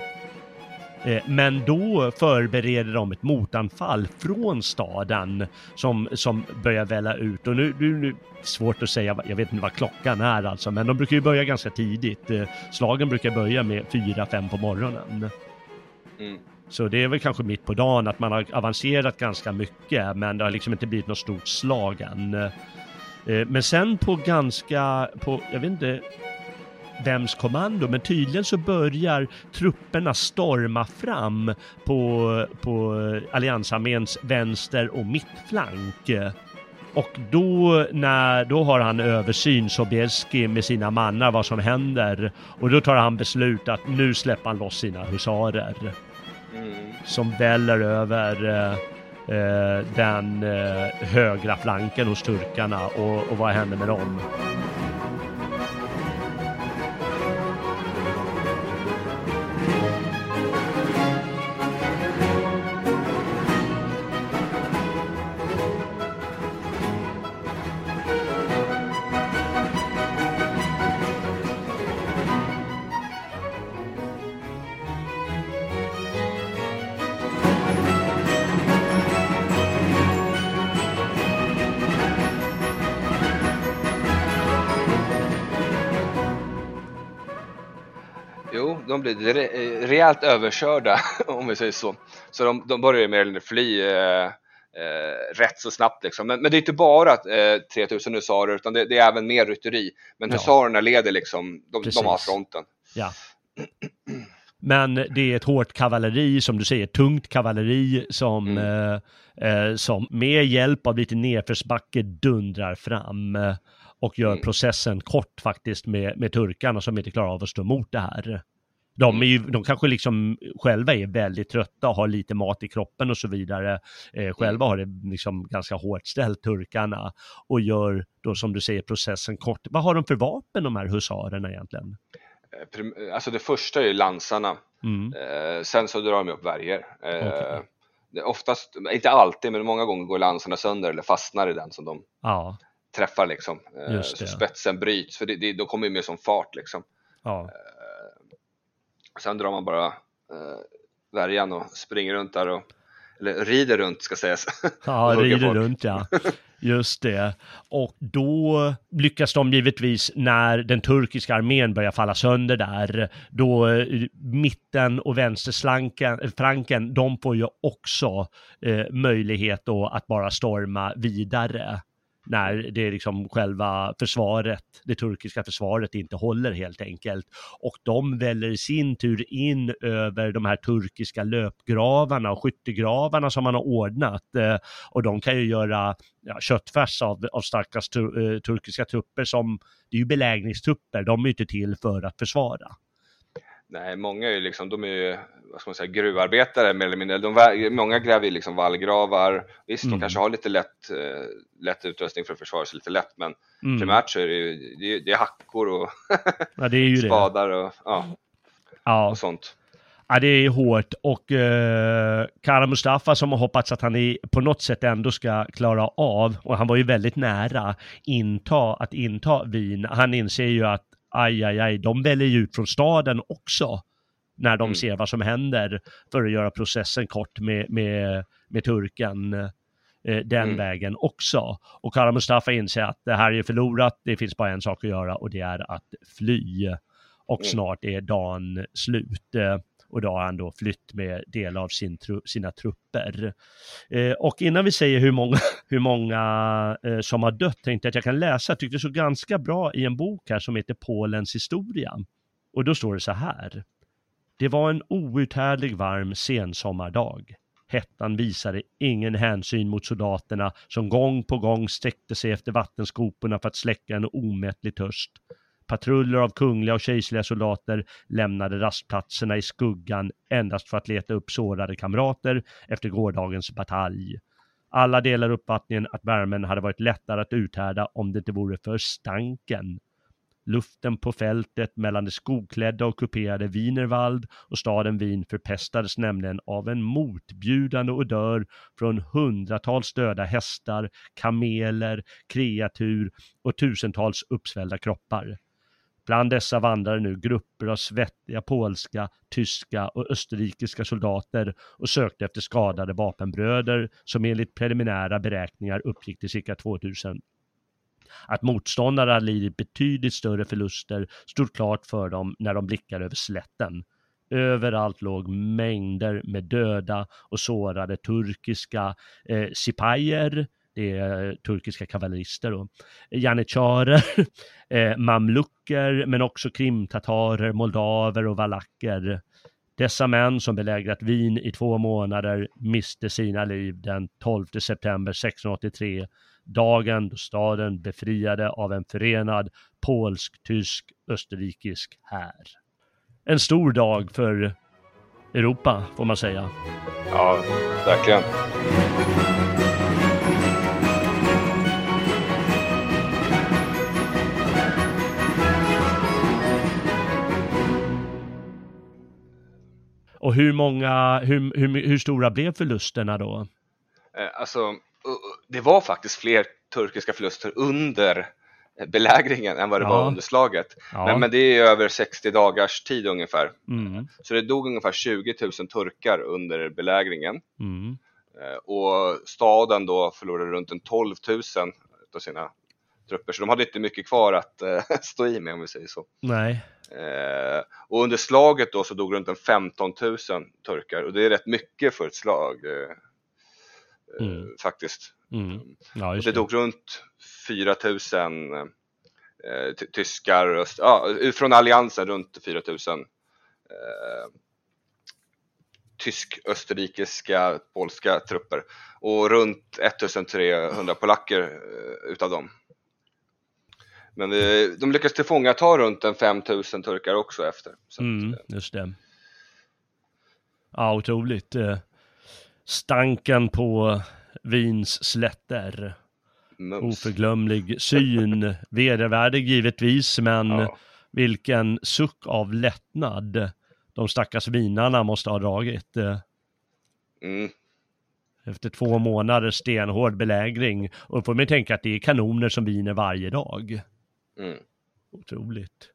Eh, men då förbereder de ett motanfall från staden som, som börjar välla ut. Och nu, nu, nu svårt att säga, jag vet inte vad klockan är alltså, men de brukar ju börja ganska tidigt. Eh, slagen brukar börja med 4-5 på morgonen. Mm. Så det är väl kanske mitt på dagen att man har avancerat ganska mycket, men det har liksom inte blivit något stort slag än. Eh, men sen på ganska, på, jag vet inte, vems kommando, men tydligen så börjar trupperna storma fram på, på alliansarméns vänster och mittflank. Och då, när, då har han översyn, Sobieski, med sina mannar vad som händer. Och då tar han beslut att nu släpper han loss sina husarer. Mm. Som väller över eh, Eh, den eh, högra flanken hos turkarna och, och vad hände med dem? Blir re rejält överkörda om vi säger så. Så de, de börjar mer eller mindre fly eh, eh, rätt så snabbt liksom. Men, men det är inte bara eh, 3000 husarer utan det, det, är även mer rytteri. Men ja. husarerna leder liksom, de, de har fronten. Ja. Men det är ett hårt kavalleri, som du säger, tungt kavalleri som, mm. eh, eh som med hjälp av lite nedförsbacke dundrar fram eh, och gör mm. processen kort faktiskt med, med turkarna som inte klarar av att stå emot det här. De, är ju, de kanske liksom själva är väldigt trötta och har lite mat i kroppen och så vidare. Eh, själva har det liksom ganska hårt ställt, turkarna, och gör då som du säger processen kort. Vad har de för vapen de här husarerna egentligen? Eh, alltså det första är ju lansarna. Mm. Eh, sen så drar de upp värjor. Eh, okay. Oftast, inte alltid, men många gånger går lansarna sönder eller fastnar i den som de ja. träffar liksom. Eh, så spetsen bryts, för det, det, de kommer ju med som fart liksom. Ja. Eh, Sen drar man bara eh, värjan och springer runt där och eller rider runt ska sägas. Ja, rider runt ja. Just det. Och då lyckas de givetvis när den turkiska armén börjar falla sönder där, då eh, mitten och vänsterflanken, de får ju också eh, möjlighet då att bara storma vidare när det är liksom själva försvaret, det turkiska försvaret inte håller helt enkelt. Och de väller i sin tur in över de här turkiska löpgravarna och skyttegravarna som man har ordnat. Eh, och de kan ju göra ja, köttfärs av, av starka tur, eh, turkiska trupper som, det är ju belägringstrupper, de är ju inte till för att försvara. Nej, många är ju liksom, de är ju, vad ska man säga, gruvarbetare mer eller mindre. De, många gräver ju liksom vallgravar. Visst, mm. de kanske har lite lätt, eh, lätt utrustning för att försvara sig lite lätt, men mm. primärt så är det ju det är, det är hackor och ja, är spadar och, ja, ja. och sånt. Ja, det är hårt och eh, Kara Mustafa som har hoppats att han i, på något sätt ändå ska klara av, och han var ju väldigt nära inta, att inta Wien. Han inser ju att aj, aj, aj, de väljer ju ut från staden också när de mm. ser vad som händer för att göra processen kort med, med, med turken eh, den mm. vägen också. Och Kara Mustafa inser att det här är förlorat, det finns bara en sak att göra och det är att fly. Och mm. snart är dagen slut och då har han då flytt med delar av sin, sina trupper. Eh, och innan vi säger hur många, hur många eh, som har dött tänkte jag att jag kan läsa, jag tyckte det såg ganska bra i en bok här som heter Polens historia. Och då står det så här. Det var en outhärdlig varm sensommardag. Hettan visade ingen hänsyn mot soldaterna som gång på gång sträckte sig efter vattenskoporna för att släcka en omättlig törst. Patruller av kungliga och kejserliga soldater lämnade rastplatserna i skuggan endast för att leta upp sårade kamrater efter gårdagens batalj. Alla delar uppfattningen att värmen hade varit lättare att uthärda om det inte vore för stanken. Luften på fältet mellan det skogklädda och kuperade Wienerwald och staden Wien förpestades nämligen av en motbjudande odör från hundratals döda hästar, kameler, kreatur och tusentals uppsvällda kroppar. Bland dessa vandrade nu grupper av svettiga polska, tyska och österrikiska soldater och sökte efter skadade vapenbröder som enligt preliminära beräkningar uppgick till cirka 2000. Att motståndare hade lidit betydligt större förluster stod klart för dem när de blickade över slätten. Överallt låg mängder med döda och sårade turkiska eh, sipajer, det är turkiska kavallerister då, janitjarer, eh, mamlucker, men också krimtatarer, moldaver och valacker. Dessa män som belägrat Wien i två månader miste sina liv den 12 september 1683, dagen då staden befriade av en förenad polsk, tysk, österrikisk här. En stor dag för Europa, får man säga. Ja, verkligen. Och hur många, hur, hur, hur stora blev förlusterna då? Eh, alltså, det var faktiskt fler turkiska förluster under belägringen än vad det ja. var under slaget. Ja. Men, men, det är över 60 dagars tid ungefär. Mm. Så det dog ungefär 20 000 turkar under belägringen. Mm. Eh, och staden då förlorade runt en 12 000 av sina trupper, så de hade inte mycket kvar att äh, stå i med om vi säger så. Nej. Eh, och under slaget då så dog runt en 15 000 turkar och det är rätt mycket för ett slag eh, eh mm. faktiskt. Mm. Ja, och det, dog runt 4 000 eh, tyskar, öst, ja, från alliansen runt 4 000 eh, tysk-österrikiska, polska trupper och runt 1300 polacker eh, utav dem. Men vi, de lyckades tillfångata runt en 5000 turkar också efter. Mm, just det. Ja, otroligt. Eh, stanken på Wiens slätter. Mums. Oförglömlig syn, vedervärdig givetvis, men ja. vilken suck av lättnad de stackars vinarna måste ha dragit. Eh. Mm. Efter två månaders stenhård belägring. Och får man tänka att det är kanoner som viner varje dag. Mm. Otroligt.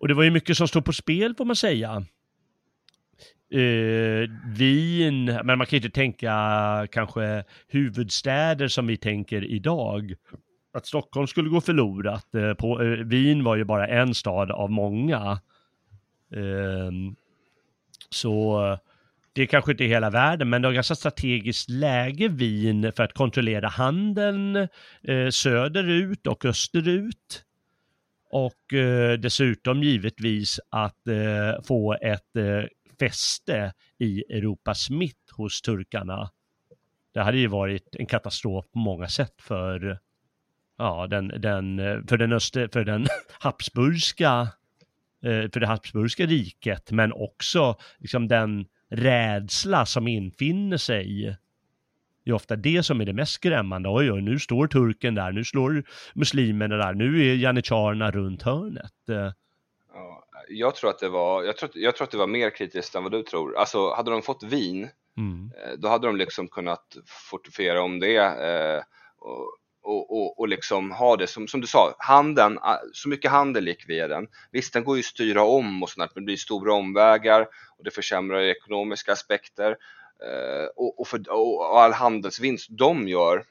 Och det var ju mycket som stod på spel får man säga. Eh, Wien, men man kan ju inte tänka kanske huvudstäder som vi tänker idag. Att Stockholm skulle gå förlorat. Eh, på, eh, Wien var ju bara en stad av många. Ehm, så det är kanske inte hela världen, men det har ganska strategiskt läge Wien för att kontrollera handeln eh, söderut och österut. Och eh, dessutom givetvis att eh, få ett eh, fäste i Europas mitt hos turkarna. Det hade ju varit en katastrof på många sätt för, ja, den, den, för den, öster, för den Habsburgska, eh, för det Habsburgska riket, men också liksom den rädsla som infinner sig. Det är ofta det som är det mest skrämmande. Oj, oj, nu står turken där, nu slår muslimerna där, nu är janitjarerna runt hörnet. Ja, jag tror att det var, jag tror, jag tror att det var mer kritiskt än vad du tror. Alltså, hade de fått vin, mm. Eh, då hade de liksom kunnat fortifiera om det. Eh, och, och, och, och liksom ha det som, som du sa, handeln, ah, så mycket handel gick via den. Visst, den går ju att styra om och sånt, men det blir stora omvägar och det försämrar ekonomiska aspekter. Eh, och, och, för, och, all handelsvinst de gör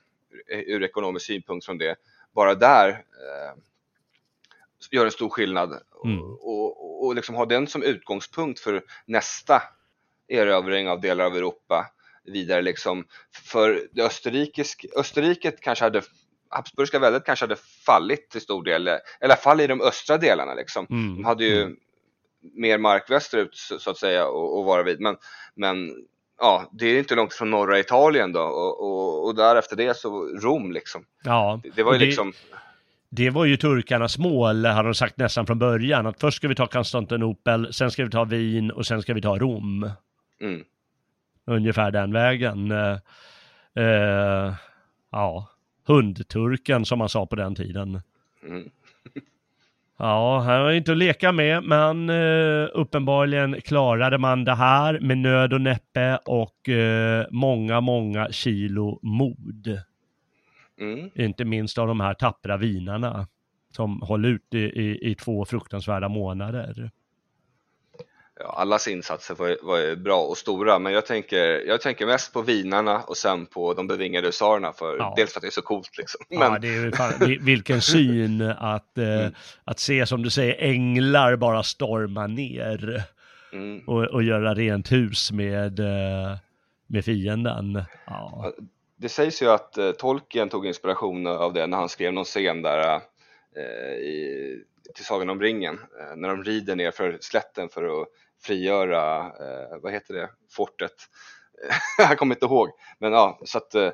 ur ekonomisk synpunkt från det, bara där eh, gör en stor skillnad. Mm. Och, och, och liksom ha den som utgångspunkt för nästa erövring av delar av Europa vidare liksom. För det österrikisk, Österrike kanske hade Habsburgska väldet kanske hade fallit till stor del, eller i alla fall i de östra delarna liksom. Mm. De hade ju mer mark västerut så, att säga och, och vara vid. Men, men ja, det är inte långt från norra Italien då och, och, och där efter det så Rom liksom. Ja, Det, det var ju det- liksom, Det var ju turkarnas mål, har de sagt nästan från början. Att först ska vi ta Konstantinopel, sen ska vi ta Wien och sen ska vi ta Rom. mm, Ungefär den vägen. Eh, ja, hundturken som man sa på den tiden. mm. Ja, han var inte att leka med, men eh, uppenbarligen klarade man det här med nöd och näppe och eh, många, många kilo mod. Mm. Inte minst av de här tappra vinarna som höll ut i, i, i två fruktansvärda månader. Ja, allas insatser var, var bra och stora, men jag tänker, jag tänker mest på vinarna och sen på de bevingade husarerna, för, Ja. dels för att det är så coolt liksom. Men, Ja, det är fan, vil- vilken syn att, eh, Mm. att se, som du säger, änglar bara storma ner mm, och, och göra rent hus med, eh, med fienden. Ja. det sägs ju att eh, Tolkien tog inspiration av det när han skrev någon scen där eh, i, till Sagan om ringen, eh, när de rider ner för slätten för att frigöra, eh, vad heter det, fortet. jag kommer inte ihåg, men ja, så att eh,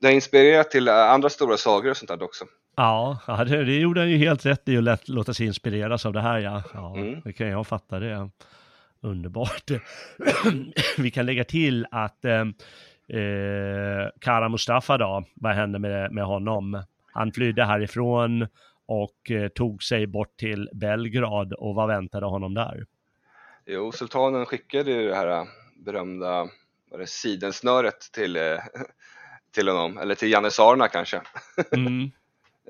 det har inspirerat till eh, andra stora sagor och sånt där också. Ja, det, det gjorde han ju helt rätt i att låta sig inspireras av det här. Ja, ja Mm. det kan jag fatta det. Underbart. Vi kan lägga till att eh, eh, Kara Mustafa då, vad hände med, med honom? Han flydde härifrån och eh, tog sig bort till Belgrad och vad väntade honom där? Jo, sultanen skickade ju det här äh, berömda vad det, sidensnöret till, eh, till honom, eller till janissarerna kanske. Mm.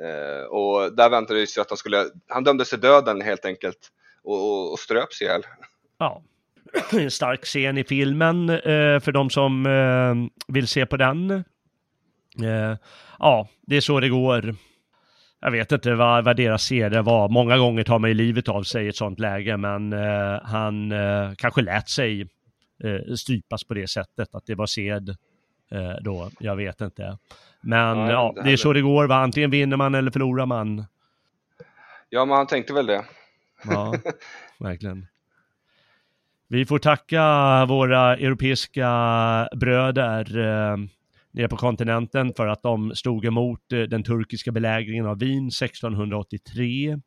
Eh, och där väntade det sig att han skulle, han dömdes till döden helt enkelt och, och, och ströps ihjäl. Ja, en stark scen i filmen eh, för de som eh, vill se på den. Ja, det är så det går. Jag vet inte vad, vad deras seder var. Många gånger tar man ju livet av sig i ett sånt läge, men eh, han eh, kanske lät sig eh, strypas på det sättet, att det var sed eh, då. Jag vet inte. Men Nej, ja, det det är så det går. Va? Antingen vinner man eller förlorar man. Ja, men han tänkte väl det. Ja, verkligen. Vi får tacka våra europeiska bröder eh, nere på kontinenten för att de stod emot eh, den turkiska belägringen av Wien 1683.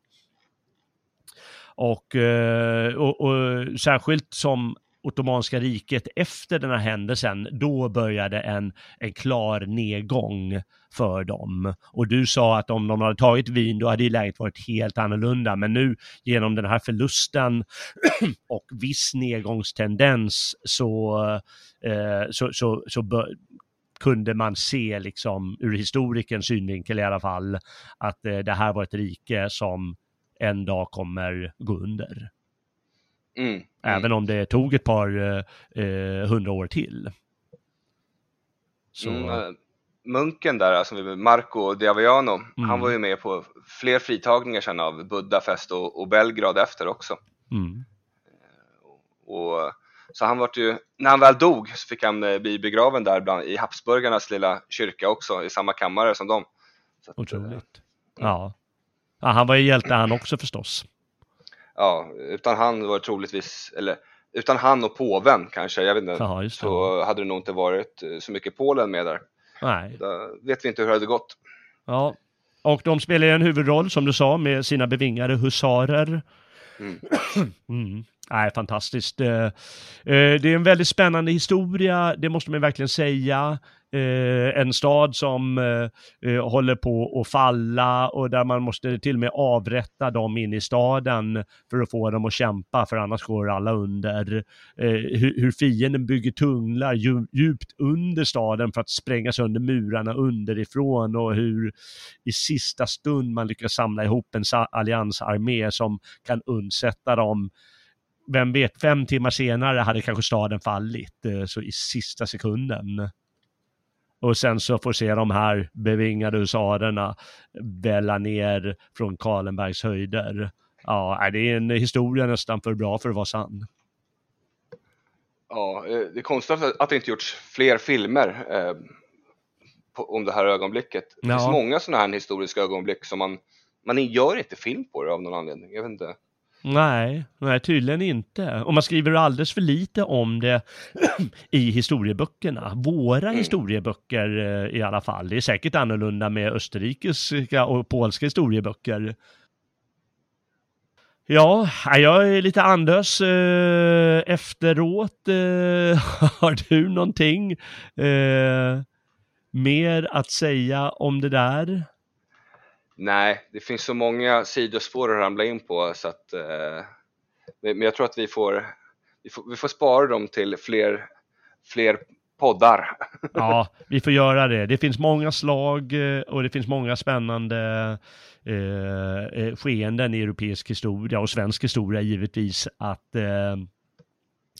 Och, eh, och, och särskilt som Ottomanska riket efter den här händelsen, då började en, en klar nedgång för dem. Och du sa att om de hade tagit Wien, då hade ju läget varit helt annorlunda. Men nu genom den här förlusten och viss nedgångstendens så, eh, så, så, så bör, kunde man se liksom ur historikerns synvinkel i alla fall att eh, det här var ett rike som en dag kommer gå under. Mm, mm. Även om det tog ett par eh, eh, hundra år till. Så, Mm, eh, munken där, alltså Marco Diaviano, Mm. han var ju med på fler fritagningar sen av Budapest och, och Belgrad efter också. mm, Och, så han vart ju, när han väl dog så fick han eh, bli begraven där bland, i Habsburgarnas lilla kyrka också, i samma kammare som dem. Så att, eh, otroligt. Ja. ja, han var ju hjälte han också förstås. Ja, utan han var det troligtvis, eller utan han och påven kanske, jag vet inte, det. så hade det nog inte varit eh, så mycket Polen med där. Nej. Då vet vi inte hur det hade gått. Ja, och de spelar ju en huvudroll som du sa med sina bevingade husarer. Mm. Mm. Nej, fantastiskt. Eh, eh, det är en väldigt spännande historia, det måste man verkligen säga. Eh, en stad som håller på att falla och där man måste till och med avrätta dem in i staden för att få dem att kämpa, för annars går alla under. Hur fienden bygger tunnlar djupt under staden för att spränga sönder murarna underifrån och hur i sista stund man lyckas samla ihop en alliansarmé som kan undsätta dem vem vet, fem timmar senare hade kanske staden fallit, eh, så i sista sekunden. och sen så får se de här bevingade husarerna välla ner från Karlenbergs höjder. Ja, det är en historia nästan för bra för att vara sann. Ja, eh, det är konstigt att det inte gjorts fler filmer eh, på, om det här ögonblicket. Det finns många sådana här historiska ögonblick som man, man gör inte film på det av någon anledning. Jag vet inte. Nej, nej, tydligen inte. Och man skriver alldeles för lite om det i historieböckerna. Våra mm. historieböcker eh, i alla fall. Det är säkert annorlunda med österrikiska och polska historieböcker. Ja, jag är lite andlös eh, efteråt. Eh, har du någonting eh, mer att säga om det där? Nej, det finns så många sidospår att ramla in på så att eh, men jag tror att vi får, vi får, vi får spara dem till fler, fler poddar. Ja, vi får göra det. Det finns många slag eh, och det finns många spännande eh, eh, skeenden i europeisk historia och svensk historia givetvis att eh,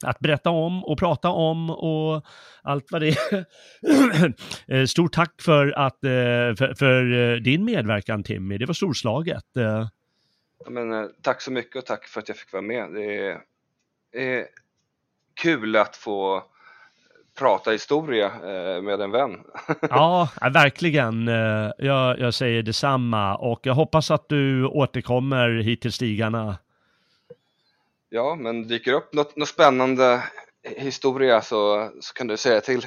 att berätta om och prata om och allt vad det är. Eh, stort tack för, att, eh, för, för, eh, din medverkan Timmy, det var storslaget. Ja, men, tack så mycket och tack för att jag fick vara med. Det är, är kul att få prata historia med en vän. ja, verkligen. Jag, jag säger detsamma och jag hoppas att du återkommer hit till stigarna. Ja, men dyker upp något, något spännande historia så, så kan du säga till.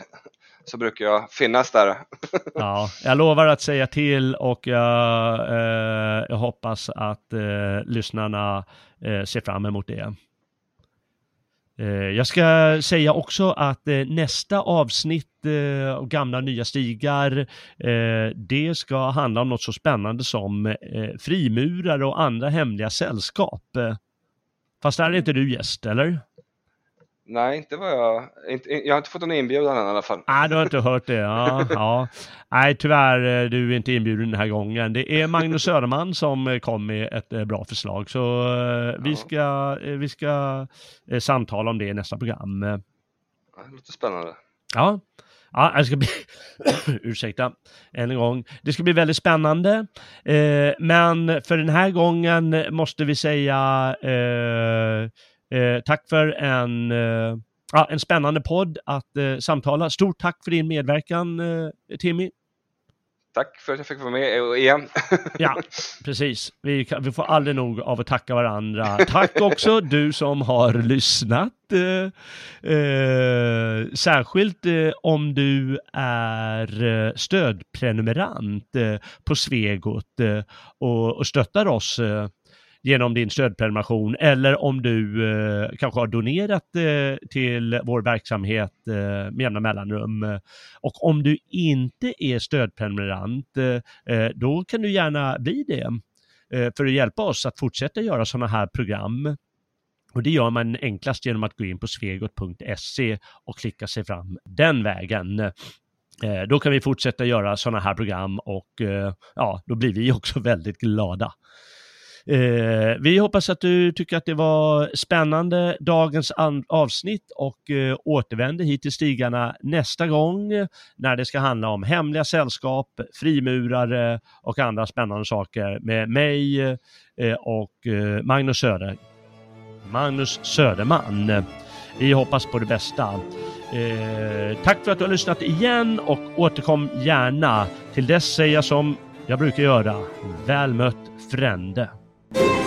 Så brukar jag finnas där. ja, jag lovar att säga till och jag, eh, jag hoppas att eh, lyssnarna eh, ser fram emot det. Eh, jag ska säga också att eh, nästa avsnitt eh, av Gamla nya stigar, det ska handla om något så spännande som frimurare och andra hemliga sällskap. Fast där är inte du gäst, eller? Nej, inte vad jag... Inte, jag har inte fått någon inbjudan än i alla fall. Nej, du har inte hört det. Ja, ja. Nej, tyvärr, eh, du är inte inbjuden den här gången. Det är Magnus Söderman som eh, kom med ett eh, bra förslag. Så vi ska, vi ska samtala om det i nästa program. det låter spännande. Ja. Ja, det ska bli, ursäkta, än en gång. Det ska bli väldigt spännande. Eh, men för den här gången måste vi säga eh, eh, tack för en, eh, en spännande podd att eh, samtala. Stort tack för din medverkan, eh, Timmy. Tack för att jag fick vara med eh, igen. ja, precis. Vi, kan, vi, får aldrig nog av att tacka varandra. Tack också du som har lyssnat. Eh, eh, särskilt eh, om du är eh, stödprenumerant eh, på Svegot eh, och, och stöttar oss eh, genom din stödprenumeration eller om du eh, kanske har donerat eh, till vår verksamhet eh, med jämna mellanrum. Och om du inte är stödprenumerant, eh, eh då kan du gärna bli det eh, för att hjälpa oss att fortsätta göra sådana här program. Och det gör man enklast genom att gå in på svegot.se och klicka sig fram den vägen. Eh, då kan vi fortsätta göra sådana här program och eh, ja, då blir vi också väldigt glada. Eh, vi hoppas att du tycker att det var spännande dagens avsnitt och eh, återvänder hit till stigarna nästa gång när det ska handla om hemliga sällskap, frimurare och andra spännande saker med mig eh, och eh, Magnus Söder. Magnus Söderman. Vi hoppas på det bästa. Eh, tack för att du har lyssnat igen och återkom gärna. Till dess säger jag som jag brukar göra. Väl mött frände. You